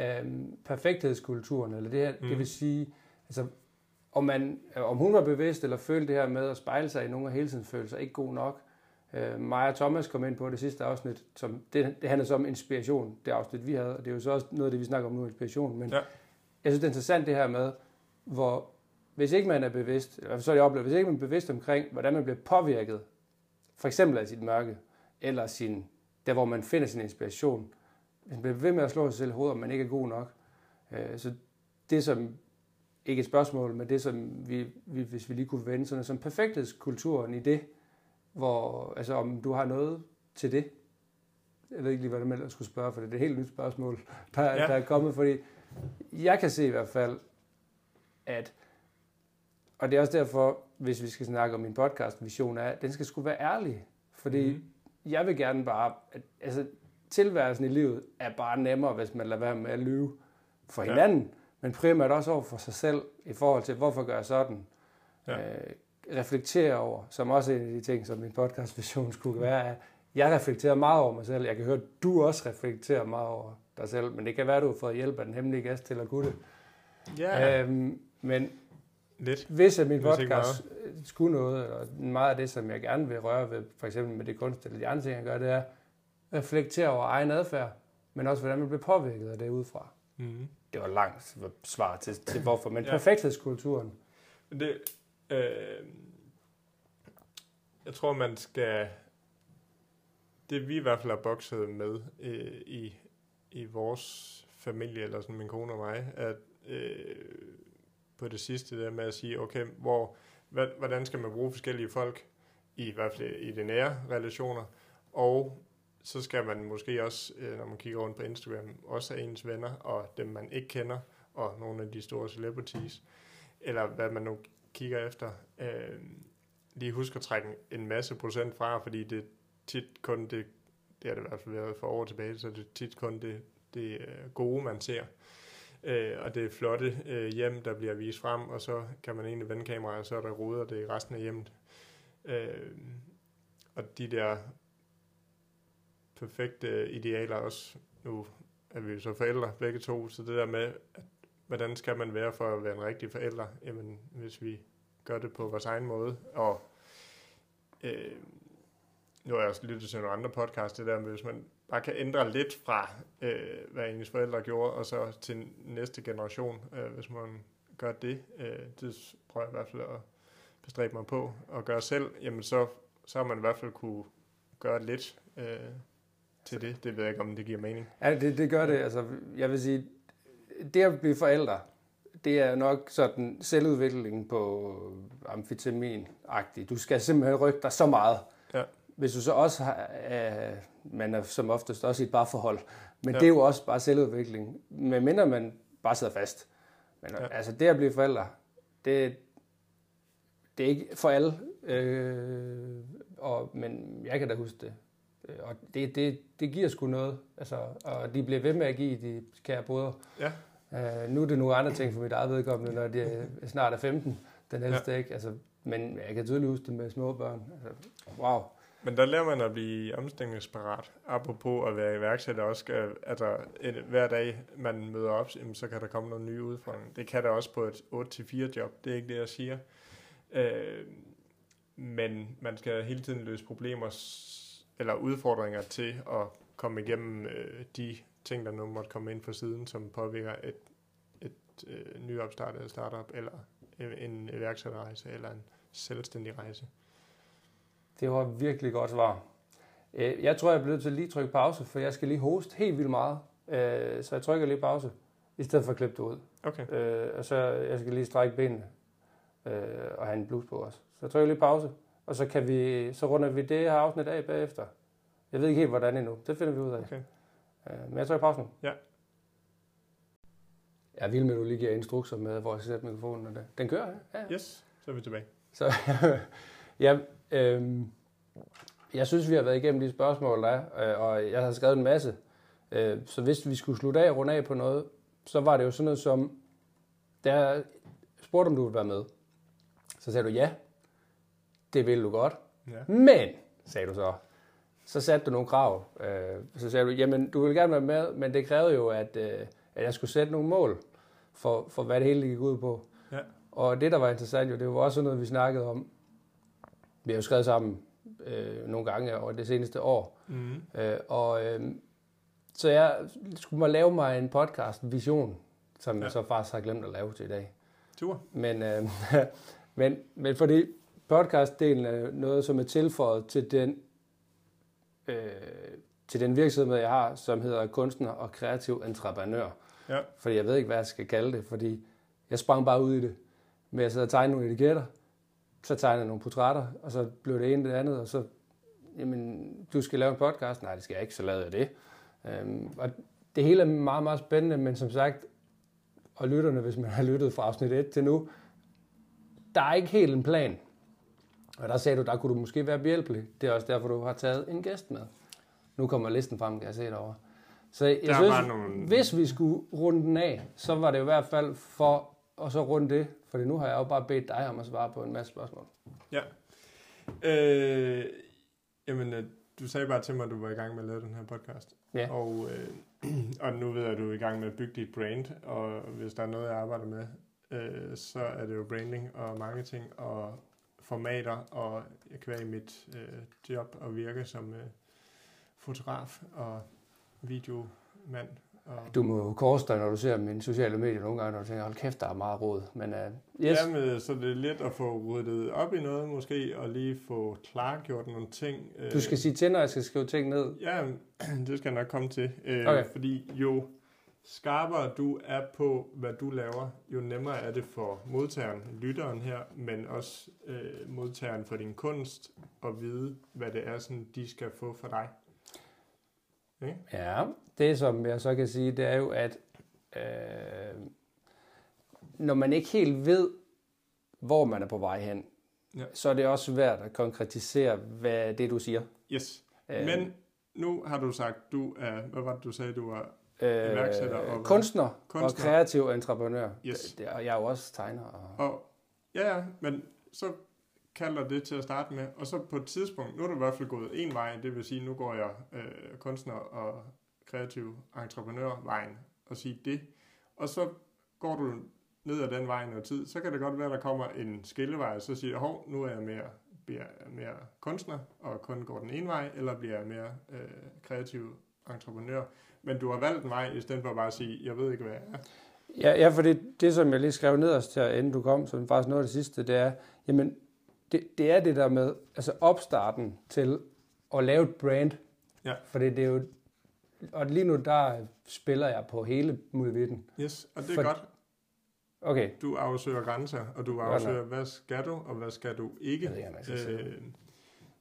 øh, perfekthedskulturen, eller det her, mm. det vil sige, altså, om, man, om hun var bevidst eller følte det her med at spejle sig i nogle af hele tiden føle sig ikke god nok. Øh, Maja og Thomas kom ind på det sidste afsnit, som det, det handler så om inspiration, det afsnit vi havde, og det er jo så også noget af det, vi snakker om nu, inspiration, men ja. jeg synes, det er interessant det her med, hvor hvis ikke man er bevidst, eller så er det oplevet, hvis ikke man er bevidst omkring, hvordan man bliver påvirket, for eksempel af sit mørke, eller sin, der hvor man finder sin inspiration. Hvis man bliver ved med at slå sig selv i hovedet, om man ikke er god nok. Øh, så det som, ikke et spørgsmål, men det som vi, vi hvis vi lige kunne vende, sådan som perfekthedskulturen i det, hvor, altså om du har noget til det. Jeg ved ikke lige, med, at skulle spørge, for det er et helt nyt spørgsmål, der, ja. der er kommet, fordi jeg kan se i hvert fald, at, og det er også derfor, hvis vi skal snakke om min podcast vision, er, at den skal skulle være ærlig. Fordi mm jeg vil gerne bare, at, altså tilværelsen i livet er bare nemmere, hvis man lader være med at lyve for hinanden, ja. men primært også over for sig selv, i forhold til, hvorfor gør jeg sådan. Ja. Øh, reflektere over, som også er en af de ting, som min podcast-vision skulle være, at jeg reflekterer meget over mig selv. Jeg kan høre, at du også reflekterer meget over dig selv, men det kan være, at du har fået hjælp af den hemmelige gæst til at kunne det. Ja. Øhm, men Lidt. hvis at min podcast skulle noget, og meget af det, som jeg gerne vil røre ved, for eksempel med det kunst eller de andre ting, jeg gør, det er reflektere over egen adfærd, men også hvordan man bliver påvirket af det udefra. Mm. Det var langt svar til, til hvorfor, men ja. perfekthedskulturen. Det, øh, jeg tror, man skal... Det vi i hvert fald har bokset med øh, i, i vores familie, eller sådan min kone og mig, at øh, på det sidste der med at sige, okay, hvor hvordan skal man bruge forskellige folk, i i hvert fald i de nære relationer, og så skal man måske også, øh, når man kigger rundt på Instagram, også have ens venner, og dem man ikke kender, og nogle af de store celebrities, eller hvad man nu kigger efter, øh, lige husk at trække en masse procent fra, fordi det tit kun det, det har det i hvert fald været for år tilbage, så det er tit kun det, det øh, gode, man ser øh, og det er flotte øh, hjem, der bliver vist frem, og så kan man egentlig vende kameraet, og så er der ruder det i resten af hjemmet. Øh, og de der perfekte idealer også, nu er vi jo så forældre begge to, så det der med, at, hvordan skal man være for at være en rigtig forælder, jamen hvis vi gør det på vores egen måde, og øh, nu har jeg også lyttet til nogle andre podcasts, det der med, hvis man bare kan ændre lidt fra, øh, hvad ens forældre gjorde, og så til næste generation, øh, hvis man gør det. Øh, det prøver jeg i hvert fald at bestræbe mig på at gøre selv, jamen så, så har man i hvert fald kunne gøre lidt øh, til det. Det ved jeg ikke, om det giver mening. Ja, det, det gør det. Altså, jeg vil sige, det at blive forældre, det er nok sådan selvudviklingen på amfetamin-agtigt. Du skal simpelthen rykke dig så meget. Ja. Hvis du så også har, øh, man er som oftest også i et barforhold. Men ja. det er jo også bare selvudvikling. Men mindre man bare sidder fast. Men ja. altså det at blive forældre, det, det er ikke for alle. Øh, og, men jeg kan da huske det. Og det, det, det giver sgu noget. Altså, og de bliver ved med at give de kære brødre. Ja. Uh, nu er det nogle andre ting for mit eget vedkommende, når de snart er 15, den ældste ja. ikke. Altså, men jeg kan tydeligt huske det med små børn. Altså, wow. Men der lærer man at blive omstillingsparat. Apropos at være iværksætter også. Skal, altså, et, hver dag man møder op, så kan der komme nogle nye udfordringer. Det kan der også på et 8-4 job. Det er ikke det, jeg siger. Øh, men man skal hele tiden løse problemer eller udfordringer til at komme igennem øh, de ting, der nu måtte komme ind fra siden, som påvirker et, et øh, nyopstartet startup, eller en iværksætterrejse, eller en selvstændig rejse. Det var virkelig godt svar. Øh, jeg tror, jeg bliver nødt til at lige trykke pause, for jeg skal lige hoste helt vildt meget. Øh, så jeg trykker lige pause, i stedet for at klippe det ud. Okay. Øh, og så jeg skal lige strække benene og have en blus på os. Så jeg trykker lige pause, og så, kan vi, så runder vi det her afsnit af bagefter. Jeg ved ikke helt, hvordan endnu. Det finder vi ud af. Okay. Men jeg trykker pause nu. Ja. Jeg vil med, at du lige giver instrukser med, hvor jeg skal sætte mikrofonen. Og det. Den kører, ja? ja. Yes, så er vi tilbage. Så, ja, øh, jeg synes, vi har været igennem de spørgsmål, der er, øh, og jeg har skrevet en masse. Øh, så hvis vi skulle slutte af og runde af på noget, så var det jo sådan noget som, der spurgte, om du ville være med. Så sagde du ja, det vil du godt. Ja. Men, sagde du så, så satte du nogle krav. Øh, så sagde du, jamen du vil gerne være med, men det krævede jo, at, at jeg skulle sætte nogle mål for, for hvad det hele gik ud på. Ja. Og det, der var interessant jo, det var også noget, vi snakkede om. Vi har jo skrevet sammen øh, nogle gange over det seneste år. Mm. Øh, og øh, så jeg skulle mig lave mig en podcast, Vision, som ja. jeg så faktisk har glemt at lave til i dag. Tur. Men, øh, men, men fordi podcastdelen er noget, som er tilføjet til den, øh, til den virksomhed, jeg har, som hedder kunstner og kreativ entreprenør. Ja. Fordi jeg ved ikke, hvad jeg skal kalde det, fordi jeg sprang bare ud i det med at sidde og tegne nogle etiketter, så tegnede jeg nogle portrætter, og så blev det ene det andet, og så, jamen, du skal lave en podcast? Nej, det skal jeg ikke, så lavede jeg det. Øhm, og det hele er meget, meget spændende, men som sagt, og lytterne, hvis man har lyttet fra afsnit 1 til nu, der er ikke helt en plan. Og der sagde du, der kunne du måske være behjælpelig. Det er også derfor, du har taget en gæst med. Nu kommer listen frem, kan jeg se derovre. Så jeg der synes, nogle... hvis vi skulle runde den af, så var det i hvert fald for at så runde det, for nu har jeg jo bare bedt dig om at svare på en masse spørgsmål. Ja. Øh, jamen, øh, du sagde bare til mig, at du var i gang med at lave den her podcast. Ja. Og, øh, og nu ved jeg, at du er i gang med at bygge dit brand, og hvis der er noget, jeg arbejder med, øh, så er det jo branding og marketing og formater, og jeg kan være i mit øh, job og virke som øh, fotograf og videomand du må jo korse dig, når du ser mine sociale medier nogle gange, og du tænker, hold kæft, der er meget råd. Men, uh, yes. Jamen, så det er let at få ryddet op i noget måske, og lige få klargjort nogle ting. Du skal sige til, når jeg skal skrive ting ned. Ja, det skal jeg nok komme til. Uh, okay. Fordi jo skarpere du er på, hvad du laver, jo nemmere er det for modtageren, lytteren her, men også uh, modtageren for din kunst, at vide, hvad det er, sådan, de skal få for dig. Okay. Ja, det som jeg så kan sige, det er jo, at øh, når man ikke helt ved, hvor man er på vej hen, ja. så er det også svært at konkretisere, hvad det du siger. Yes. Øh, Men nu har du sagt, du er, hvad var det, du sagde, du var øh, iværksætter? Og kunstner, kunstner og kreativ entreprenør. Yes. Det, og jeg er jo også tegner. Og... og ja, ja, men så kalder det til at starte med, og så på et tidspunkt, nu er du i hvert fald gået en vej, det vil sige, nu går jeg øh, kunstner og kreativ entreprenørvejen og sige det, og så går du ned ad den vej noget tid, så kan det godt være, at der kommer en skillevej, så siger hov, nu er jeg mere, bliver mere kunstner, og kun går den ene vej, eller bliver jeg mere øh, kreativ entreprenør. Men du har valgt en vej, i stedet for bare at sige, jeg ved ikke, hvad jeg er. Ja, ja for det, det, som jeg lige skrev nederst til, inden du kom, som faktisk noget af det sidste, det er, jamen, det, det er det der med, altså opstarten til at lave et brand. Ja. For det, det er jo, og lige nu, der spiller jeg på hele muligheden. Yes, og det er for, godt. Okay. Du afsøger grænser, og du afsøger, hvad skal du, og hvad skal du ikke. Jeg ved ikke, øh,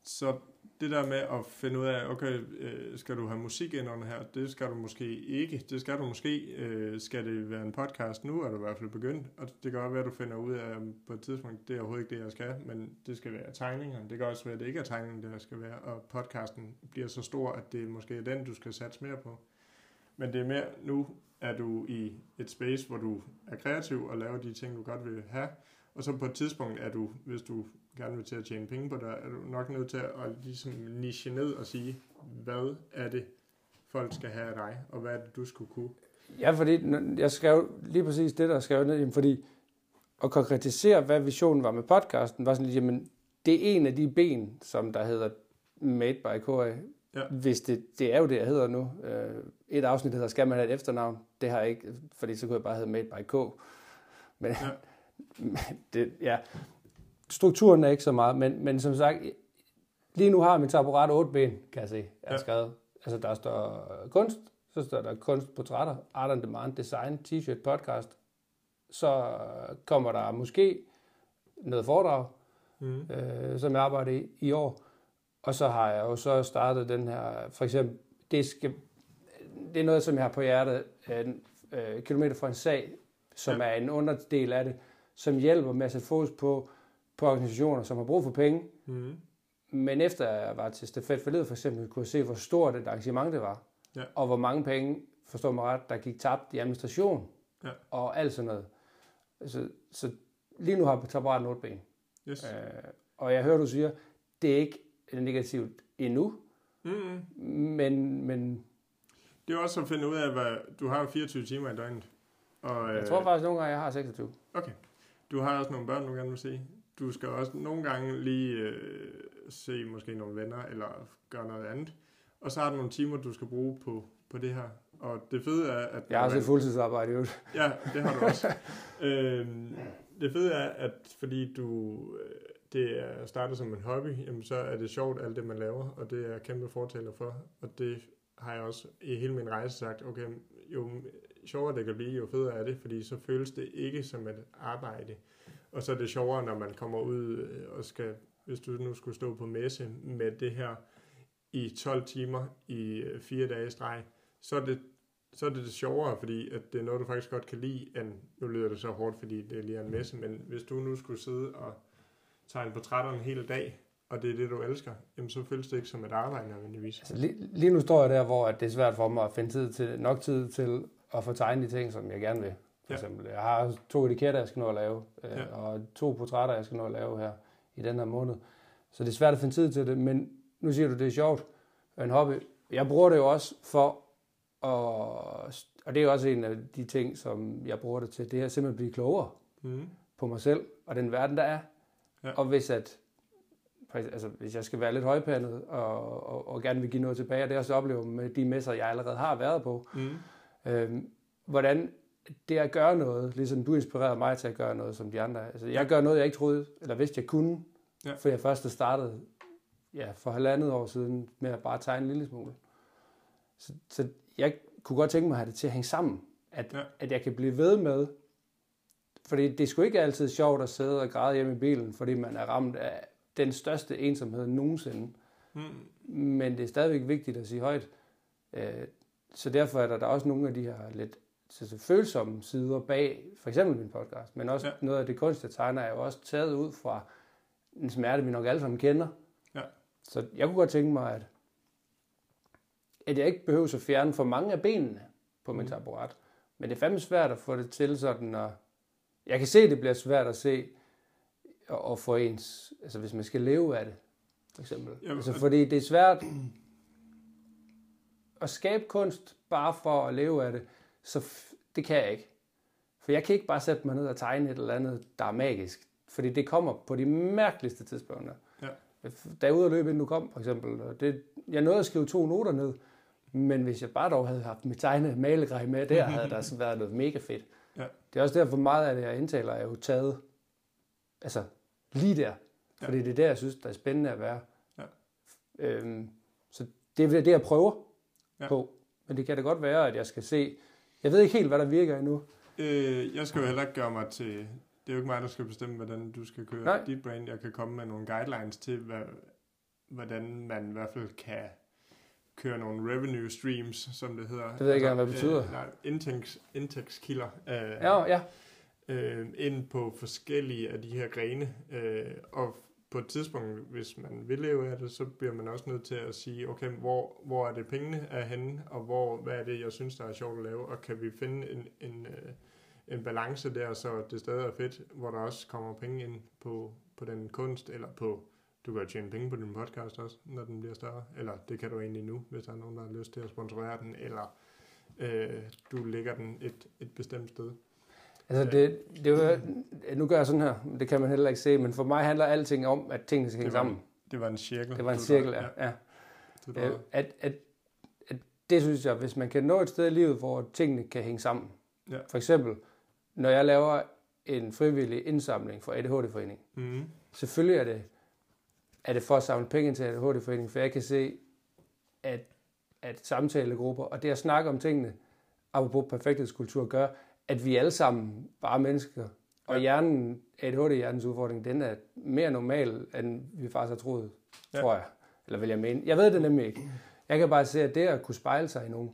så det der med at finde ud af, okay, øh, skal du have musik ind under her? Det skal du måske ikke. Det skal du måske. Øh, skal det være en podcast nu, er du i hvert fald begyndt. Og det kan også være, at du finder ud af på et tidspunkt, det er overhovedet ikke det, jeg skal, men det skal være tegninger. Det kan også være, at det ikke er tegningen, der skal være, og podcasten bliver så stor, at det måske er den, du skal satse mere på. Men det er mere, nu er du i et space, hvor du er kreativ og laver de ting, du godt vil have, og så på et tidspunkt er du, hvis du gerne vil til at tjene penge på det, er du nok nødt til at ligesom niche ned og sige, hvad er det, folk skal have af dig, og hvad er det, du skulle kunne? Ja, fordi jeg skrev lige præcis det, der skrev ned, fordi at konkretisere, hvad visionen var med podcasten, var sådan lidt, jamen, det er en af de ben, som der hedder Made by KA. Ja. Hvis det, det er jo det, jeg hedder nu. Øh, et afsnit hedder, skal man have et efternavn? Det har jeg ikke, fordi så kunne jeg bare hedde Made by K. Men Ja. det, ja. Strukturen er ikke så meget, men, men som sagt, lige nu har min taburet otte ben, kan jeg se, har Ja. skrevet. Altså der står kunst, så står der kunst, portrætter, art and demand, design, t-shirt, podcast. Så kommer der måske noget foredrag, Mm. øh, som jeg arbejder i i år. Og så har jeg jo så startet den her, for eksempel, det, skal, det er noget, som jeg har på hjertet, en, øh, kilometer fra en sag, som Ja. er en underdel af det, som hjælper med at sætte fokus på, på organisationer, som har brug for penge. Mm. Men efter jeg var til Stafet for for eksempel, kunne jeg se, hvor stort et arrangement det var. Ja. Og hvor mange penge, forstår mig ret, der gik tabt i administration. Ja. Og alt sådan noget. Så, så lige nu har jeg taburet en ben. Yes. Øh, og jeg hører, du siger, det er ikke negativt endnu, Mm. men, men Det er også at finde ud af, hvad du har jo 24 timer i døgnet. Og, jeg tror faktisk nogle gange, jeg har 26. Okay. Du har også nogle børn, du gerne vil se. Du skal også nogle gange lige øh, se måske nogle venner, eller gøre noget andet. Og så har du nogle timer, du skal bruge på, på det her. Og det fede er, at... Jeg har også et fuldtidsarbejde øvrigt. Ja, det har du også. øhm, det fede er, at fordi du øh, det er startet som en hobby, jamen så er det sjovt alt det, man laver, og det er jeg kæmpe fortaler for. Og det har jeg også i hele min rejse sagt, okay, jo sjovere det kan blive, jo federe er det, fordi så føles det ikke som et arbejde. Og så er det sjovere, når man kommer ud øh, og skal, hvis du nu skulle stå på messe med det her i 12 timer i øh, fire dage i streg, så er det så er det det sjovere, fordi at det er noget, du faktisk godt kan lide, end nu lyder det så hårdt, fordi det er lige en messe, men hvis du nu skulle sidde og tegne portrætter en hel dag, og det er det, du elsker, jamen så føles det ikke som et arbejde nødvendigvis. Altså, lige, lige nu står jeg der, hvor at det er svært for mig at finde tid til, nok tid til at få tegnet de ting, som jeg gerne vil. For Ja. eksempel, jeg har to etiketter, jeg skal nå at lave, øh, Ja. og to portrætter, jeg skal nå at lave her i den her måned. Så det er svært at finde tid til det, men nu siger du, det er sjovt. En hobby. Jeg bruger det jo også for at, og det er jo også en af de ting, som jeg bruger det til, det er simpelthen at blive klogere Mm. på mig selv og den verden, der er. Ja. Og hvis at altså, hvis jeg skal være lidt højpandet og, og, og gerne vil give noget tilbage, og det er også oplever med de messer, jeg allerede har været på, Mm. øhm, hvordan det at gøre noget, ligesom du inspirerede mig til at gøre noget som de andre. Altså, jeg gør noget, jeg ikke troede, eller vidste, jeg kunne, Ja. for jeg først startede ja, for halvandet år siden med at bare tegne en lille smule. Så, så jeg kunne godt tænke mig at have det til at hænge sammen. At, Ja. at jeg kan blive ved med, fordi det er sgu ikke altid sjovt at sidde og græde hjemme i bilen, fordi man er ramt af den største ensomhed nogensinde. Mm. Men det er stadigvæk vigtigt at sige højt. Øh, Så derfor er der, der også nogle af de her lidt så, følsomme sider bag, for eksempel min podcast, men også Ja. noget af det kunst, jeg tegner, er jo også taget ud fra en smerte, vi nok alle sammen kender. Ja. Så jeg kunne godt tænke mig, at, at jeg ikke behøver at fjerne for mange af benene på min Mm. taburet. Men det er fandme svært at få det til sådan, at jeg kan se, at det bliver svært at se og, og få ens, altså hvis man skal leve af det, for eksempel. Jamen, altså fordi det er svært at skabe kunst bare for at leve af det, så det kan jeg ikke. For jeg kan ikke bare sætte mig ned og tegne et eller andet, der er magisk. Fordi det kommer på de mærkeligste tidspunkter. Ja. Da jeg ude at løbe, inden du kom, for eksempel, og det, jeg nåede at skrive to noter ned, men hvis jeg bare dog havde haft mit tegne malegrej med der, havde der sådan været noget mega fedt. Ja. Det er også derfor meget af det, jeg indtaler, er jo taget altså lige der. Ja. Fordi det er der, jeg synes, der er spændende at være. Ja. Øhm, så det er det, jeg prøver ja. på. Men det kan da godt være, at jeg skal se... Jeg ved ikke helt, hvad der virker endnu. Øh, jeg skal jo heller ikke gøre mig til... Det er jo ikke mig, der skal bestemme, hvordan du skal køre Nej. dit brand. Jeg kan komme med nogle guidelines til, hvad, hvordan man i hvert fald kan køre nogle revenue streams, som det hedder. Det ved jeg ikke engang, hvad det betyder. Øh, nej, indtægts, indtægtskilder. Øh, Ja, ja. øh, ind på forskellige af de her grene. Øh, og på et tidspunkt, hvis man vil leve af det, så bliver man også nødt til at sige, okay, hvor, hvor er det pengene er henne, og hvor, hvad er det, jeg synes, der er sjovt at lave, og kan vi finde en, en, øh, en balance der, så det stadig er fedt, hvor der også kommer penge ind på, på den kunst, eller på, du kan jo tjene penge på din podcast også, når den bliver større, eller det kan du egentlig nu, hvis der er nogen, der har lyst til at sponsorere den, eller øh, du lægger den et, et bestemt sted. Altså, det, det er jo, nu gør jeg sådan her, det kan man heller ikke se, men for mig handler alting om, at tingene skal hænge var- sammen. Det var en cirkel. Det var en cirkel, ja. ja. Det Øh, var, at, at, at det synes jeg, hvis man kan nå et sted i livet, hvor tingene kan hænge sammen. Ja. For eksempel, når jeg laver en frivillig indsamling for ADHD-forening, mm, selvfølgelig er det, er det for at samle penge til ADHD-foreningen, for jeg kan se, at, at samtalegrupper og det at snakke om tingene, apropos perfekthedskultur, gør, at vi alle sammen bare er mennesker. Og hjernen, ADHD-hjernens udfordring, den er mere normal, end vi faktisk har troet, Ja. tror jeg. Eller vil jeg mene. Jeg ved det nemlig ikke. Jeg kan bare se, at det at kunne spejle sig i nogen,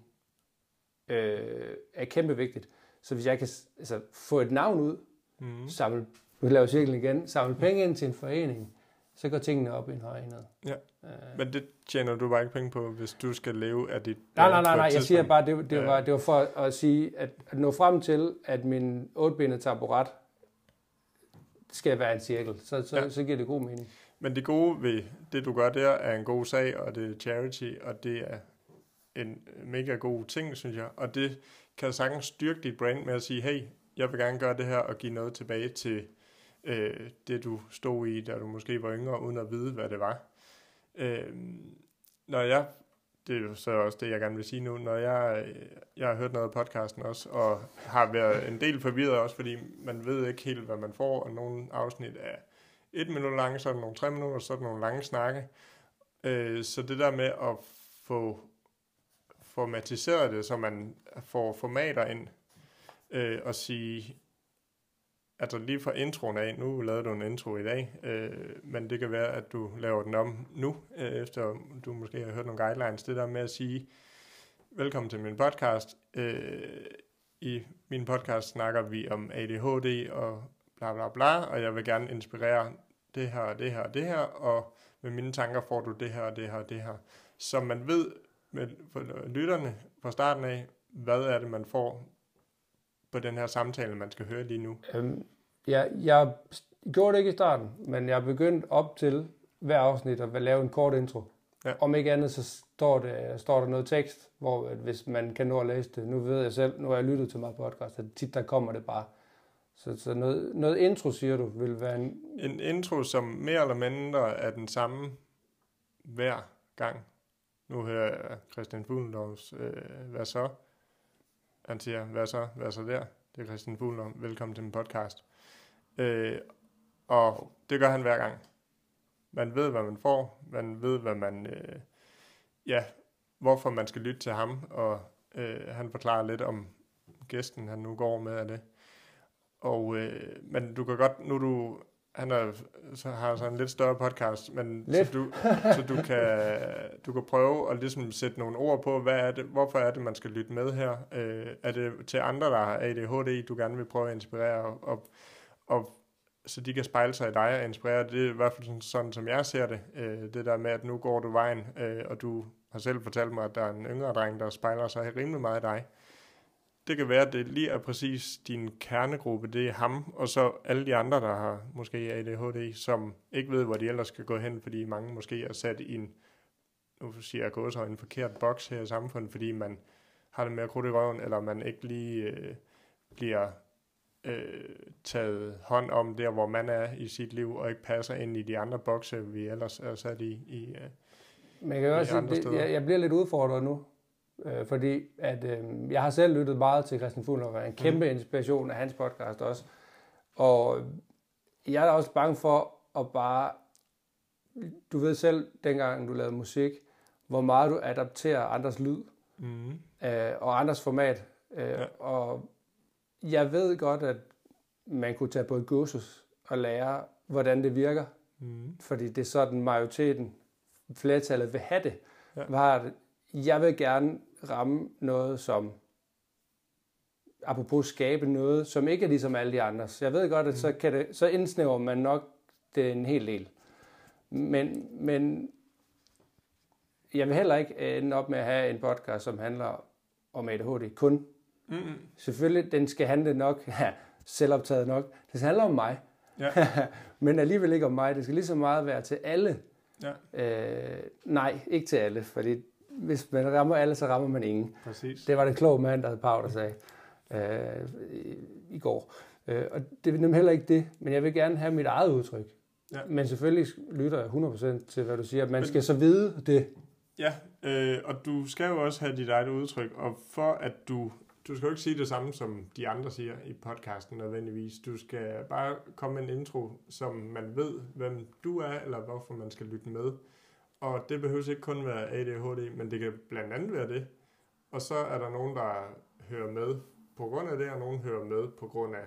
øh, er kæmpe vigtigt. Så hvis jeg kan altså, få et navn ud, mm, samle, nu laver cirklen igen, samle penge ind til en forening, så går tingene op i en højere enhed. Ja. Øh, men det tjener du bare ikke penge på, hvis du skal leve af dit... nej, nej, på nej, nej, jeg siger bare, det, det, Ja. var, det var for at sige, at, at nå frem til, at min otbenede taburet skal være en cirkel, så, så, ja. så giver det god mening. Men det gode ved det, du gør der, er en god sag, og det er charity, og det er en mega god ting, synes jeg. Og det kan sagtens styrke dit brand med at sige, hey, jeg vil gerne gøre det her og give noget tilbage til øh, det, du stod i, da du måske var yngre, uden at vide, hvad det var. Øh, når jeg, det er jo så også det, jeg gerne vil sige nu, når jeg, jeg har hørt noget af podcasten også, og har været en del forvirret også, fordi man ved ikke helt, hvad man får, og nogle afsnit er et minut lange, så er der nogle tre minutter, så er der nogle lange snakke. Øh, så det der med at få formatiseret det, så man får formater ind, øh, og sige, altså lige fra introen af, nu lavede du en intro i dag, øh, men det kan være, at du laver den om nu, øh, efter du måske har hørt nogle guidelines, det der med at sige, velkommen til min podcast. Øh, I min podcast snakker vi om ADHD og bla bla bla, og jeg vil gerne inspirere det her og det her og det her, og med mine tanker får du det her og det her og det her. Så man ved med for lytterne fra starten af, hvad er det, man får på den her samtale, man skal høre lige nu. Øhm, jeg, jeg gjorde det ikke i starten, men jeg er begyndt op til hver afsnit at lave en kort intro. Ja. Om ikke andet, så står, det, står der noget tekst, hvor at hvis man kan nå at læse det, nu ved jeg selv, nu har jeg lyttet til meget podcast, at tit der kommer det bare. Så, så noget, noget intro, siger du, vil være en... En intro, som mere eller mindre er den samme hver gang. Nu hører jeg Christian Fuglendorfs, øh, hvad så? Han siger, hvad så, hvad så der? Det er Christian Fuglendorf, velkommen til min podcast. Øh, og det gør han hver gang. Man ved, hvad man får. Man ved, hvad man... Øh, ja, hvorfor man skal lytte til ham. Og øh, han forklarer lidt om gæsten, han nu går med af det. Og, øh, men du kan godt, nu er du, han er, så har så en lidt større podcast, men Lidt. så, du, så du, kan, du kan prøve at ligesom sætte nogle ord på, hvad er det, hvorfor er det, man skal lytte med her? Øh, er det til andre, der har ADHD, du gerne vil prøve at inspirere, og, og, og så de kan spejle sig i dig og inspirere? Det er i hvert fald sådan, sådan som jeg ser det, øh, det der med, at nu går du vejen, øh, og du har selv fortalt mig, at der er en yngre dreng, der spejler sig rimelig meget i dig det kan være, at det lige er præcis din kernegruppe, det er ham, og så alle de andre, der har måske ADHD, som ikke ved, hvor de ellers skal gå hen, fordi mange måske er sat i en, nu siger jeg også, en forkert boks her i samfundet, fordi man har det med at i røven, eller man ikke lige øh, bliver øh, taget hånd om der, hvor man er i sit liv, og ikke passer ind i de andre bokse, vi ellers er sat i. i øh. Men jeg kan også det, jeg, jeg bliver lidt udfordret nu, øh, fordi at, øh, jeg har selv lyttet meget til Christian Fuglendorf, og en kæmpe mm. inspiration af hans podcast også. Og jeg er også bange for at bare, du ved selv, dengang du lavede musik, hvor meget du adapterer andres lyd Mm. øh, og andres format. Øh, Ja. Og jeg ved godt, at man kunne tage på et kursus og lære, hvordan det virker, Mm. fordi det er sådan majoriteten, flertallet vil have det. Ja. Ja. Var, jeg vil gerne ramme noget som, apropos skabe noget, som ikke er ligesom alle de andres. Jeg ved godt, at så, kan det, så indsnæver man nok det en hel del. Men, men jeg vil heller ikke ende op med at have en podcast, som handler om ADHD kun. Mm. Selvfølgelig, den skal handle nok, ja, selvoptaget nok, det skal handle om mig. Ja. Men alligevel ikke om mig. Det skal lige så meget være til alle. Ja, Øh, nej, ikke til alle, fordi hvis man rammer alle, så rammer man ingen. præcis. Det var den kloge mand, der hed Pau, der sagde øh, i, i går. Øh, og det er nemlig heller ikke det, men jeg vil gerne have mit eget udtryk. Ja. Men selvfølgelig lytter jeg 100% til, hvad du siger. Man Men- skal så vide det. Ja, øh, og du skal jo også have dit eget udtryk, og for at du... Du skal jo ikke sige det samme, som de andre siger i podcasten nødvendigvis. Du skal bare komme med en intro, som man ved, hvem du er, eller hvorfor man skal lytte med. Og det behøver ikke kun være ADHD, men det kan blandt andet være det. Og så er der nogen, der hører med på grund af det, og nogen hører med på grund af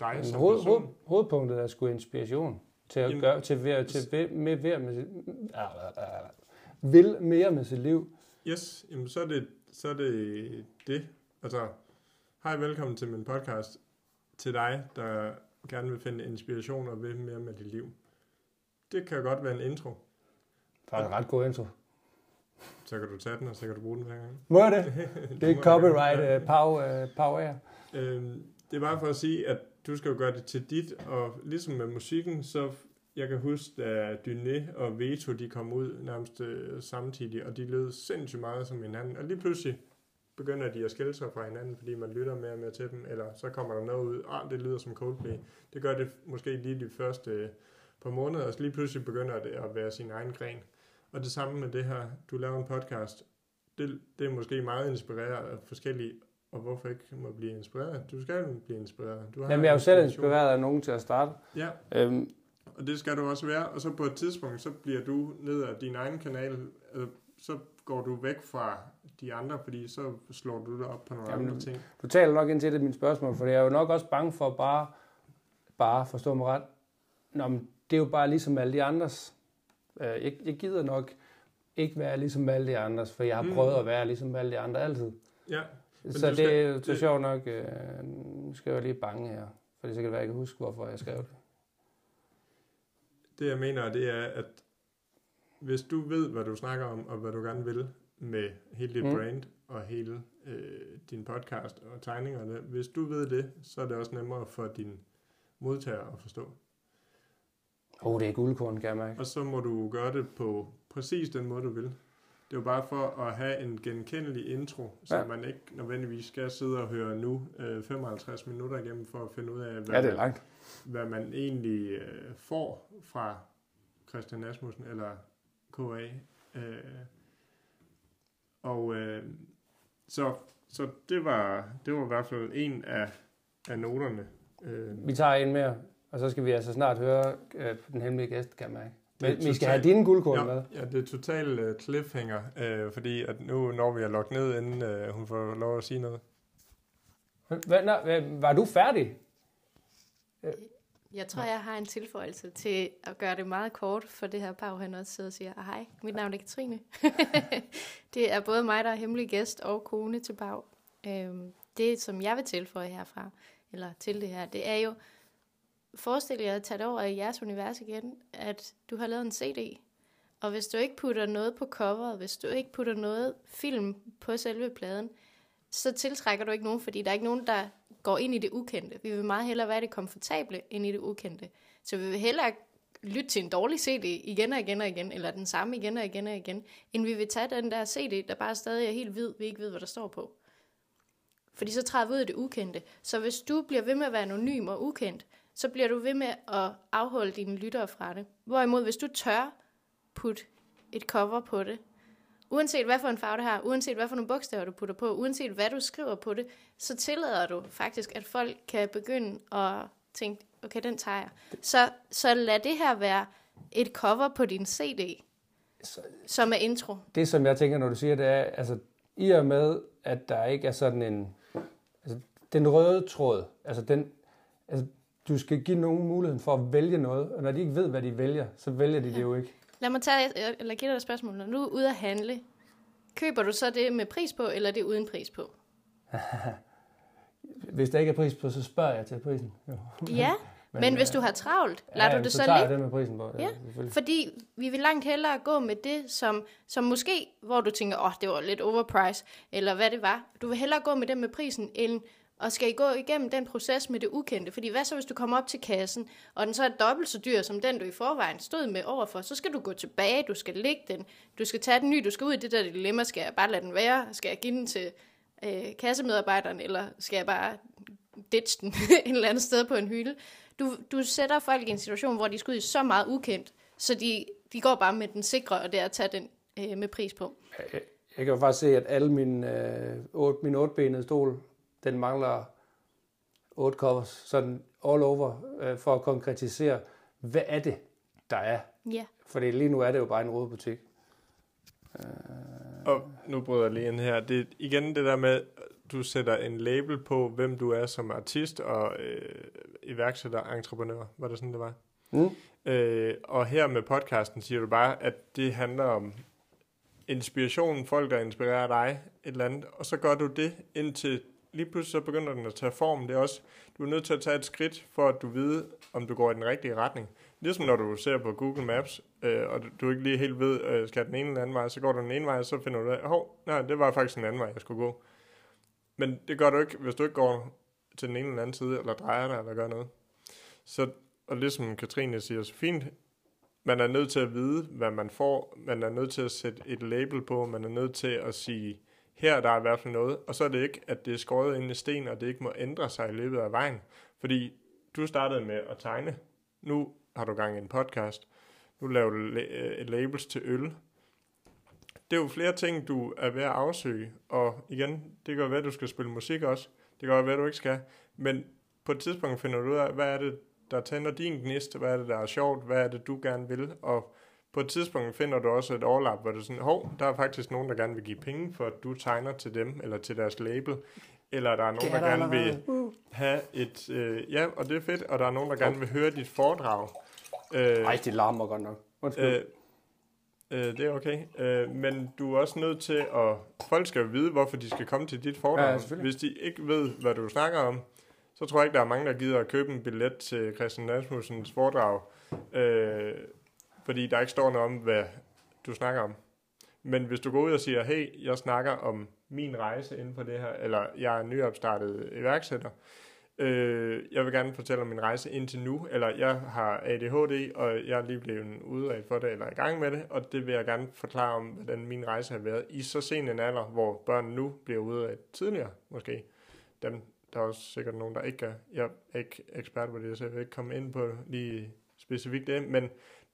dig Men som hoved, person. hoved, hovedpunktet er sgu inspiration til at Jamen- gøre, til, ved, til ved, med, ved, med, vil mere med sit liv. Yes, jamen så er det så er det, det. Altså, hej velkommen til min podcast. Til dig, der gerne vil finde inspiration og vil mere med dit liv. Det kan godt være en intro. Faktisk en ret god intro. Så kan du tage den, og så kan du bruge den hver gang. Må jeg det? Det er copyright uh, Pau, uh, Pau Air. Øhm, det er bare for at sige, at du skal jo gøre det til dit, og ligesom med musikken, så jeg kan huske, da Dyné og Veto, de kom ud nærmest øh, samtidig, og de lød sindssygt meget som hinanden, og lige pludselig begynder de at skille sig fra hinanden, fordi man lytter mere og mere til dem, eller så kommer der noget ud, ah, det lyder som Coldplay. Det gør det måske lige de første øh, par måneder, og så lige pludselig begynder det at være sin egen gren. Og det samme med det her, du laver en podcast, det, det er måske meget inspireret af forskellige, og hvorfor ikke må blive inspireret? Du skal jo blive inspireret. Du har Jamen, jeg er jo selv inspireret af nogen til at starte. Ja, Øhm, og det skal du også være. Og så på et tidspunkt, så bliver du ned ad din egen kanal, altså, så går du væk fra de andre, fordi så slår du dig op på nogle Jamen, andre ting. du taler nok ind til det, mit spørgsmål, for jeg er jo nok også bange for bare, bare forstå mig ret. Nå, men det er jo bare ligesom alle de andres. Øh, Jeg, jeg gider nok ikke være ligesom alle de andres, for jeg har Mm. prøvet at være ligesom alle de andre altid. Ja, så du det skal- er jo så sjovt nok, øh, nu skal jeg lige bange her, for så kan det være, jeg kan huske, hvorfor jeg skrev det. det jeg mener, det er, at hvis du ved, hvad du snakker om, og hvad du gerne vil med hele dit mm. brand, og hele øh, din podcast og tegningerne, hvis du ved det, så er det også nemmere for din modtager at forstå. Oh, det er guldkorn, kan jeg mærke. Og så må du gøre det på præcis den måde, du vil. Det er jo bare for at have en genkendelig intro, så Ja. man ikke nødvendigvis skal sidde og høre nu øh, 55 minutter igennem for at finde ud af, hvad, Ja, det er langt. hvad man egentlig øh, får fra Christian Asmussen eller KA. Øh, og øh, så, så det, var, det var i hvert fald en af, af noterne. Øh, Vi tager en mere, og så skal vi altså snart høre øh, den hemmelige gæst, kan er Men vi skal have totalt- dine guldkorn med. Ja, det er total uh, cliffhanger, øh, fordi at nu når vi er lukket ned, inden øh, hun får lov at sige noget. Hvad, nej, hvad, var du færdig? Jeg tror, jeg har en tilføjelse til at gøre det meget kort, for det her Pau han også sidder og siger, "Ah, hej, mit navn er Katrine. det er både mig, der er hemmelig gæst, og kone til Pau. Øhm, det, som jeg vil tilføje herfra, eller til det her, det er jo, forestil jer at tage det over i jeres univers igen, at du har lavet en CD, og hvis du ikke putter noget på coveret, hvis du ikke putter noget film på selve pladen, så tiltrækker du ikke nogen, fordi der er ikke nogen, der går ind i det ukendte. Vi vil meget hellere være det komfortable ind i det ukendte. Så vi vil hellere lytte til en dårlig CD igen og igen og igen, eller den samme igen og igen og igen, end vi vil tage den der CD, der bare stadig er helt hvid, vi ikke ved, hvad der står på. Fordi så træder vi ud i det ukendte. Så hvis du bliver ved med at være anonym og ukendt, så bliver du ved med at afholde dine lyttere fra det. Hvorimod, hvis du tør putte et cover på det, uanset hvad for en farve det har, uanset hvad for nogle bogstaver du putter på, uanset hvad du skriver på det, så tillader du faktisk, at folk kan begynde at tænke, okay, den tager jeg. Så, så lad det her være et cover på din CD, som er intro. Det, som jeg tænker, når du siger det, er, altså, i og med, at der ikke er sådan en... Altså, den røde tråd, altså den... Altså, du skal give nogen muligheden for at vælge noget, og når de ikke ved, hvad de vælger, så vælger de det jo ikke. Lad mig tage, eller give dig et spørgsmål. Når du er ude at handle, køber du så det med pris på, eller det uden pris på? Hvis der ikke er pris på, så spørger jeg til prisen. Jo. Ja, men, men hvis øh, du har travlt, lader ja, du det så så, tager jeg ligge? det med prisen på. Ja, selvfølgelig. Fordi vi vil langt hellere gå med det, som, som måske, hvor du tænker, åh, oh, det var lidt overprice, eller hvad det var. Du vil hellere gå med det med prisen, end og skal I gå igennem den proces med det ukendte? Fordi hvad så, hvis du kommer op til kassen, og den så er dobbelt så dyr, som den, du i forvejen stod med overfor, så skal du gå tilbage, du skal lægge den, du skal tage den ny, du skal ud i det der dilemma, skal jeg bare lade den være? Skal jeg give den til øh, kassemedarbejderen, eller skal jeg bare ditch den et eller andet sted på en hylde. Du, du sætter folk i en situation, hvor de skal ud i så meget ukendt, så de, de går bare med den sikre, og det er at tage den øh, med pris på. Jeg, jeg kan jo faktisk se, at alle mine, øh, otte, min otbenede stol, den mangler otte covers, sådan all over, øh, for at konkretisere, hvad er det, der er? Ja. Fordi lige nu er det jo bare en rodebutik. Og nu bryder jeg lige ind her. Det er igen det der med, du sætter en label på, hvem du er som artist og øh, iværksætter, entreprenør. Var det sådan, det var? Mm. Øh, og her med podcasten siger du bare, at det handler om inspiration, folk der inspirerer dig, et eller andet, og så gør du det indtil lige pludselig så begynder den at tage form. Det er også, du er nødt til at tage et skridt, for at du ved, om du går i den rigtige retning. Ligesom når du ser på Google Maps, øh, og du, ikke lige helt ved, øh, skal den ene eller anden vej, så går du den ene vej, og så finder du ud af, hov, nej, det var faktisk en anden vej, jeg skulle gå. Men det gør du ikke, hvis du ikke går til den ene eller anden side, eller drejer dig, eller gør noget. Så, og ligesom Katrine siger så fint, man er nødt til at vide, hvad man får. Man er nødt til at sætte et label på. Man er nødt til at sige, her der er i hvert fald noget. Og så er det ikke, at det er skåret ind i sten, og det ikke må ændre sig i løbet af vejen. Fordi du startede med at tegne. Nu har du gang i en podcast. Nu laver du øh, labels til øl. Det er jo flere ting, du er ved at afsøge. Og igen, det kan være, at du skal spille musik også. Det kan være, at du ikke skal. Men på et tidspunkt finder du ud af, hvad er det, der tænder din gnist, hvad er det, der er sjovt, hvad er det, du gerne vil, og på et tidspunkt finder du også et overlap, hvor du sådan, hov, der er faktisk nogen, der gerne vil give penge, for at du tegner til dem, eller til deres label, eller der er nogen, der, er der gerne vil allerede. have et, øh, ja, og det er fedt, og der er nogen, der gerne vil høre dit foredrag. Øh, Ej, det larmer godt nok. Undskyld. Øh, øh, det er okay. Øh, men du er også nødt til at... Folk skal jo vide, hvorfor de skal komme til dit foredrag. Ja. Hvis de ikke ved, hvad du snakker om, så tror jeg ikke, der er mange, der gider at købe en billet til Christian Rasmussens foredrag. Øh, fordi der ikke står noget om, hvad du snakker om. Men hvis du går ud og siger, hey, jeg snakker om min rejse inden for det her, eller jeg er nyopstartet iværksætter, øh, jeg vil gerne fortælle om min rejse indtil nu, eller jeg har ADHD, og jeg er lige blevet udredt for det, eller er i gang med det, og det vil jeg gerne forklare om, hvordan min rejse har været i så sen en alder, hvor børn nu bliver udredt tidligere, måske. Dem, der er også sikkert nogen, der ikke er. Jeg er ikke ekspert på det, så jeg vil ikke komme ind på lige specifikt det, men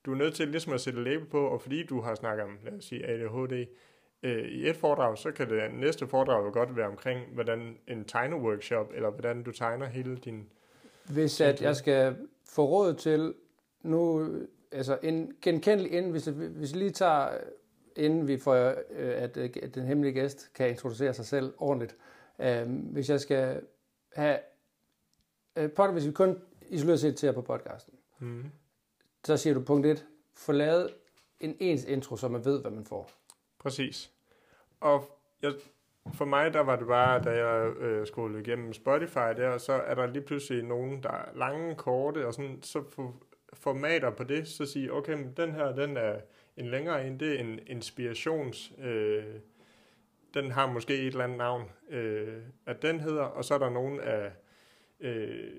du er nødt til ligesom at sætte label på, og fordi du har snakket om, lad os sige, ADHD, øh, i et foredrag, så kan det næste foredrag jo godt være omkring, hvordan en tegneworkshop, eller hvordan du tegner hele din... Hvis at jeg skal få råd til nu, altså en genkendelig inden, hvis, hvis vi lige tager, inden vi får, øh, at, øh, at den hemmelige gæst kan introducere sig selv ordentligt. Øh, hvis jeg skal have, øh, pod, hvis vi kun isoleret set ser på podcasten, Mm. Så siger du punkt 1, få lavet en ens intro, så man ved, hvad man får. Præcis. Og jeg, for mig, der var det bare, da jeg øh, skulle igennem Spotify der, så er der lige pludselig nogen, der er lange, korte, og sådan, så for, formater på det, så sige, okay, men den her, den er en længere en, det er en inspirations, øh, den har måske et eller andet navn, øh, at den hedder, og så er der nogen af, øh,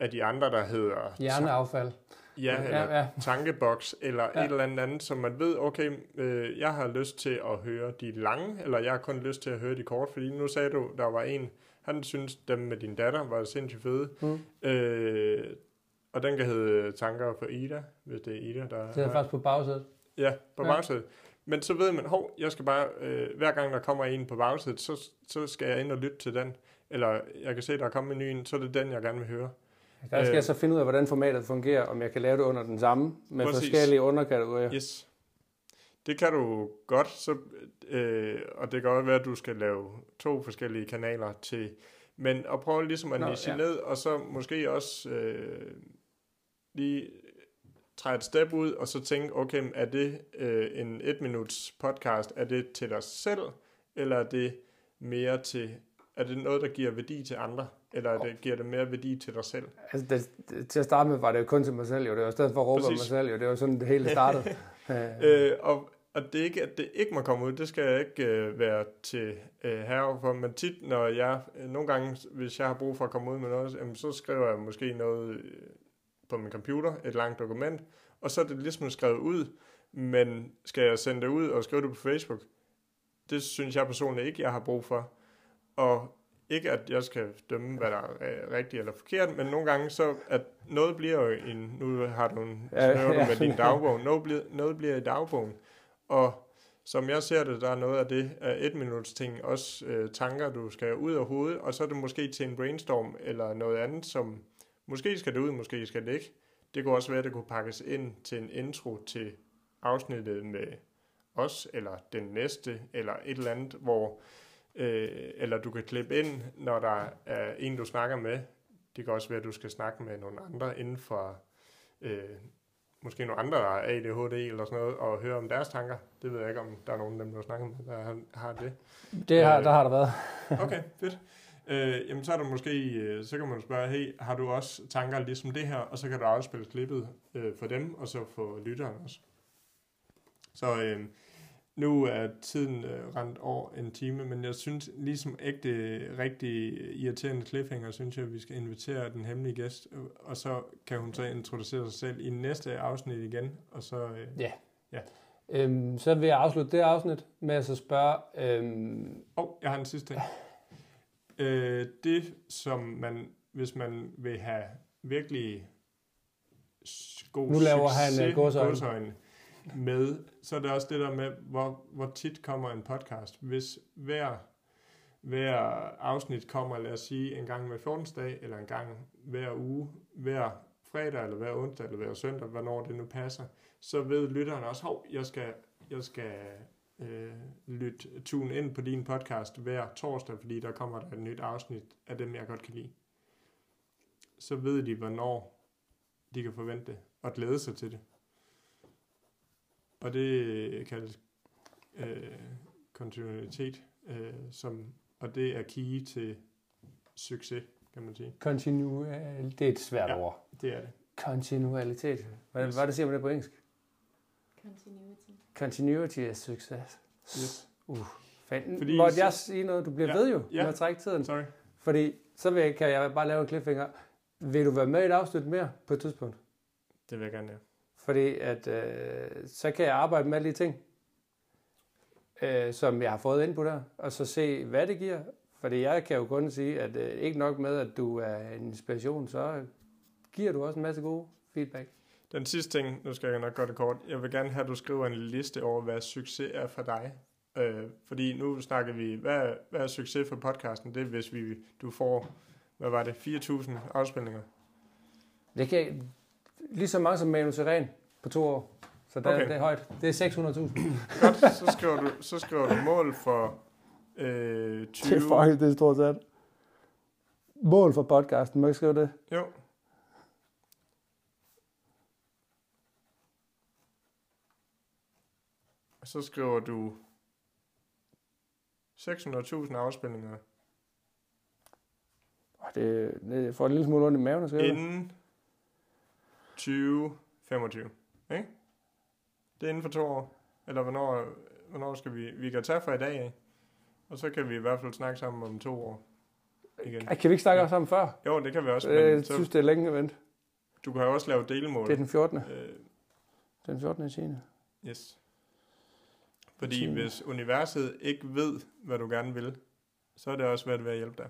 af de andre, der hedder Hjerneaffald. Ja, eller ja, ja. tankeboks, eller Ja. et eller andet andet, som man ved, okay, øh, jeg har lyst til at høre de lange, eller jeg har kun lyst til at høre de kort, fordi nu sagde du, der var en, han synes, dem med din datter var sindssygt fede. Mm. Øh, og den kan hedde Tanker for Ida, hvis det er Ida, der Det er faktisk på bagsædet. Ja, på ja. bagsædet. Men så ved man, hov, jeg skal bare, øh, hver gang der kommer en på bagsædet, så, så skal jeg ind og lytte til den. Eller jeg kan se, der er kommet en ny en, så er det den, jeg gerne vil høre. Der skal Øh. jeg så finde ud af, hvordan formatet fungerer, om jeg kan lave det under den samme, med Præcis. forskellige underkategorier. Yes. Det kan du godt, så, øh, og det kan også være, at du skal lave to forskellige kanaler til, men at prøve ligesom at niche ja. ned, og så måske også øh, lige træde et step ud, og så tænke, okay, er det øh, en et minuts podcast, er det til dig selv, eller er det mere til, er det noget, der giver værdi til andre, eller er det, giver det mere værdi til dig selv? Altså, det, det, til at starte med var det jo kun til mig selv, jo. Det var i stedet for at råbe mig selv, jo. Det var sådan, det hele startede. øh, Øh, og, og det er ikke, at det ikke må komme ud, det skal jeg ikke øh, være til øh, herre for, men tit, når jeg, øh, nogle gange, hvis jeg har brug for at komme ud med noget, jamen, så skriver jeg måske noget øh, på min computer, et langt dokument, og så er det ligesom skrevet ud, men skal jeg sende det ud og skrive det på Facebook? Det synes jeg personligt ikke, jeg har brug for. Og ikke at jeg skal dømme, hvad der er rigtigt eller forkert, men nogle gange så, at noget bliver jo en, nu har du en, Ja, ja, ja. med din dagbog, noget bliver, noget bliver i dagbogen, og som jeg ser det, der er noget af det af et minuts ting, også øh, tanker, du skal ud af hovedet, og så er det måske til en brainstorm eller noget andet, som måske skal det ud, måske skal det ikke. Det kunne også være, at det kunne pakkes ind til en intro til afsnittet med os, eller den næste, eller et eller andet, hvor øh, eller du kan klippe ind, når der er en, du snakker med. Det kan også være, at du skal snakke med nogle andre inden for, øh, måske nogle andre, der er ADHD eller sådan noget, og høre om deres tanker. Det ved jeg ikke, om der er nogen af dem, du har snakket med, der har, det. Det har, Øh, der har der været. Okay, fedt. Øh, jamen så er der måske, øh, så kan man spørge, hey, har du også tanker ligesom det her, og så kan du afspille klippet øh, for dem, og så for lytteren også. Så øh, nu er tiden øh, rent over en time, men jeg synes ligesom ægte, rigtig irriterende cliffhanger, synes jeg, at vi skal invitere den hemmelige gæst, øh, og så kan hun så introducere sig selv i næste afsnit igen, og så... Øh, Øhm, så vil jeg afslutte det afsnit med at så spørge, øhm, oh, jeg har en sidste ting. Øh, det, som man, hvis man vil have virkelig god Nu laver han, succes, øh, gåseøjne. gåseøjne med, så er det også det der med, hvor, hvor tit kommer en podcast. Hvis hver, hver afsnit kommer, lad os sige, en gang hver 14. dag, eller en gang hver uge, hver fredag, eller hver onsdag, eller hver søndag, hvornår det nu passer, så ved lytteren også, hov, jeg skal, jeg skal øh, lytte, tune ind på din podcast hver torsdag, fordi der kommer der et nyt afsnit af dem, jeg godt kan lide. Så ved de, hvornår de kan forvente det, og glæde sig til det. Og det kaldes øh, kontinuitet, øh, som, og det er key til succes, kan man sige. kontinualitet, det er et svært Ja. ord. Det er det. Kontinualitet. Hvad, Yes. hvad er det, siger man det på engelsk? Continuity. Continuity er succes. Yes. Uh, fanden. Fordi Måtte jeg sige noget? Du bliver Ja. ved jo Ja. med at trække tiden. Sorry. Fordi så vil, kan jeg bare lave en cliffhanger. Vil du være med i et afsnit mere på et tidspunkt? Det vil jeg gerne, ja. Fordi at, øh, så kan jeg arbejde med alle de ting, øh, som jeg har fået ind på der, og så se, hvad det giver. Fordi jeg kan jo kun sige, at øh, ikke nok med, at du er en inspiration, så giver du også en masse gode feedback. Den sidste ting, nu skal jeg nok gøre det kort. Jeg vil gerne have, at du skriver en liste over, hvad succes er for dig. Øh, fordi nu snakker vi, hvad, hvad er succes for podcasten? Det er, hvis vi, du får, hvad var det, 4.000 afspilninger. Det kan lige så mange som Manu Seren på to år. Så der, Okay. det er højt. Det er 600.000. Godt, så skriver du, så skriver du mål for øh, 20... Det er faktisk det er stort set. Mål for podcasten, må jeg ikke skrive det? Jo. Og så skriver du 600.000 afspilninger Åh, Det, det får en lille smule ondt i maven at skrive det. Inden 2025. Ikke? Det er inden for to år. Eller hvornår, hvornår skal vi... Vi kan tage fra i dag af. Og så kan vi i hvert fald snakke sammen om to år. Igen. Kan vi ikke snakke sammen før? Jo, det kan vi også. Øh, Men Jeg så, synes, det er længe at vente. du kan jo også lave delmål. Det er den 14. Øh, Den 14. i 10. Yes. Fordi Tiende. hvis universet ikke ved, hvad du gerne vil, så er det også svært ved at hjælpe dig.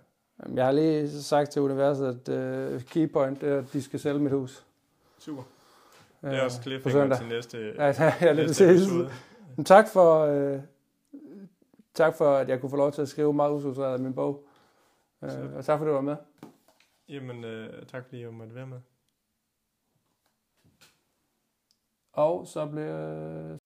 Jeg har lige sagt til universet, at uh, keypoint er, at de skal sælge mit hus. Super. Det er også cliffhanger til næste, Ja, ja, ja lidt næste episode. Men tak for, øh, tak for, at jeg kunne få lov til at skrive meget usultreret af min bog. Øh, og tak for, at du var med. Jamen, øh, tak fordi jeg måtte være med. Og så bliver...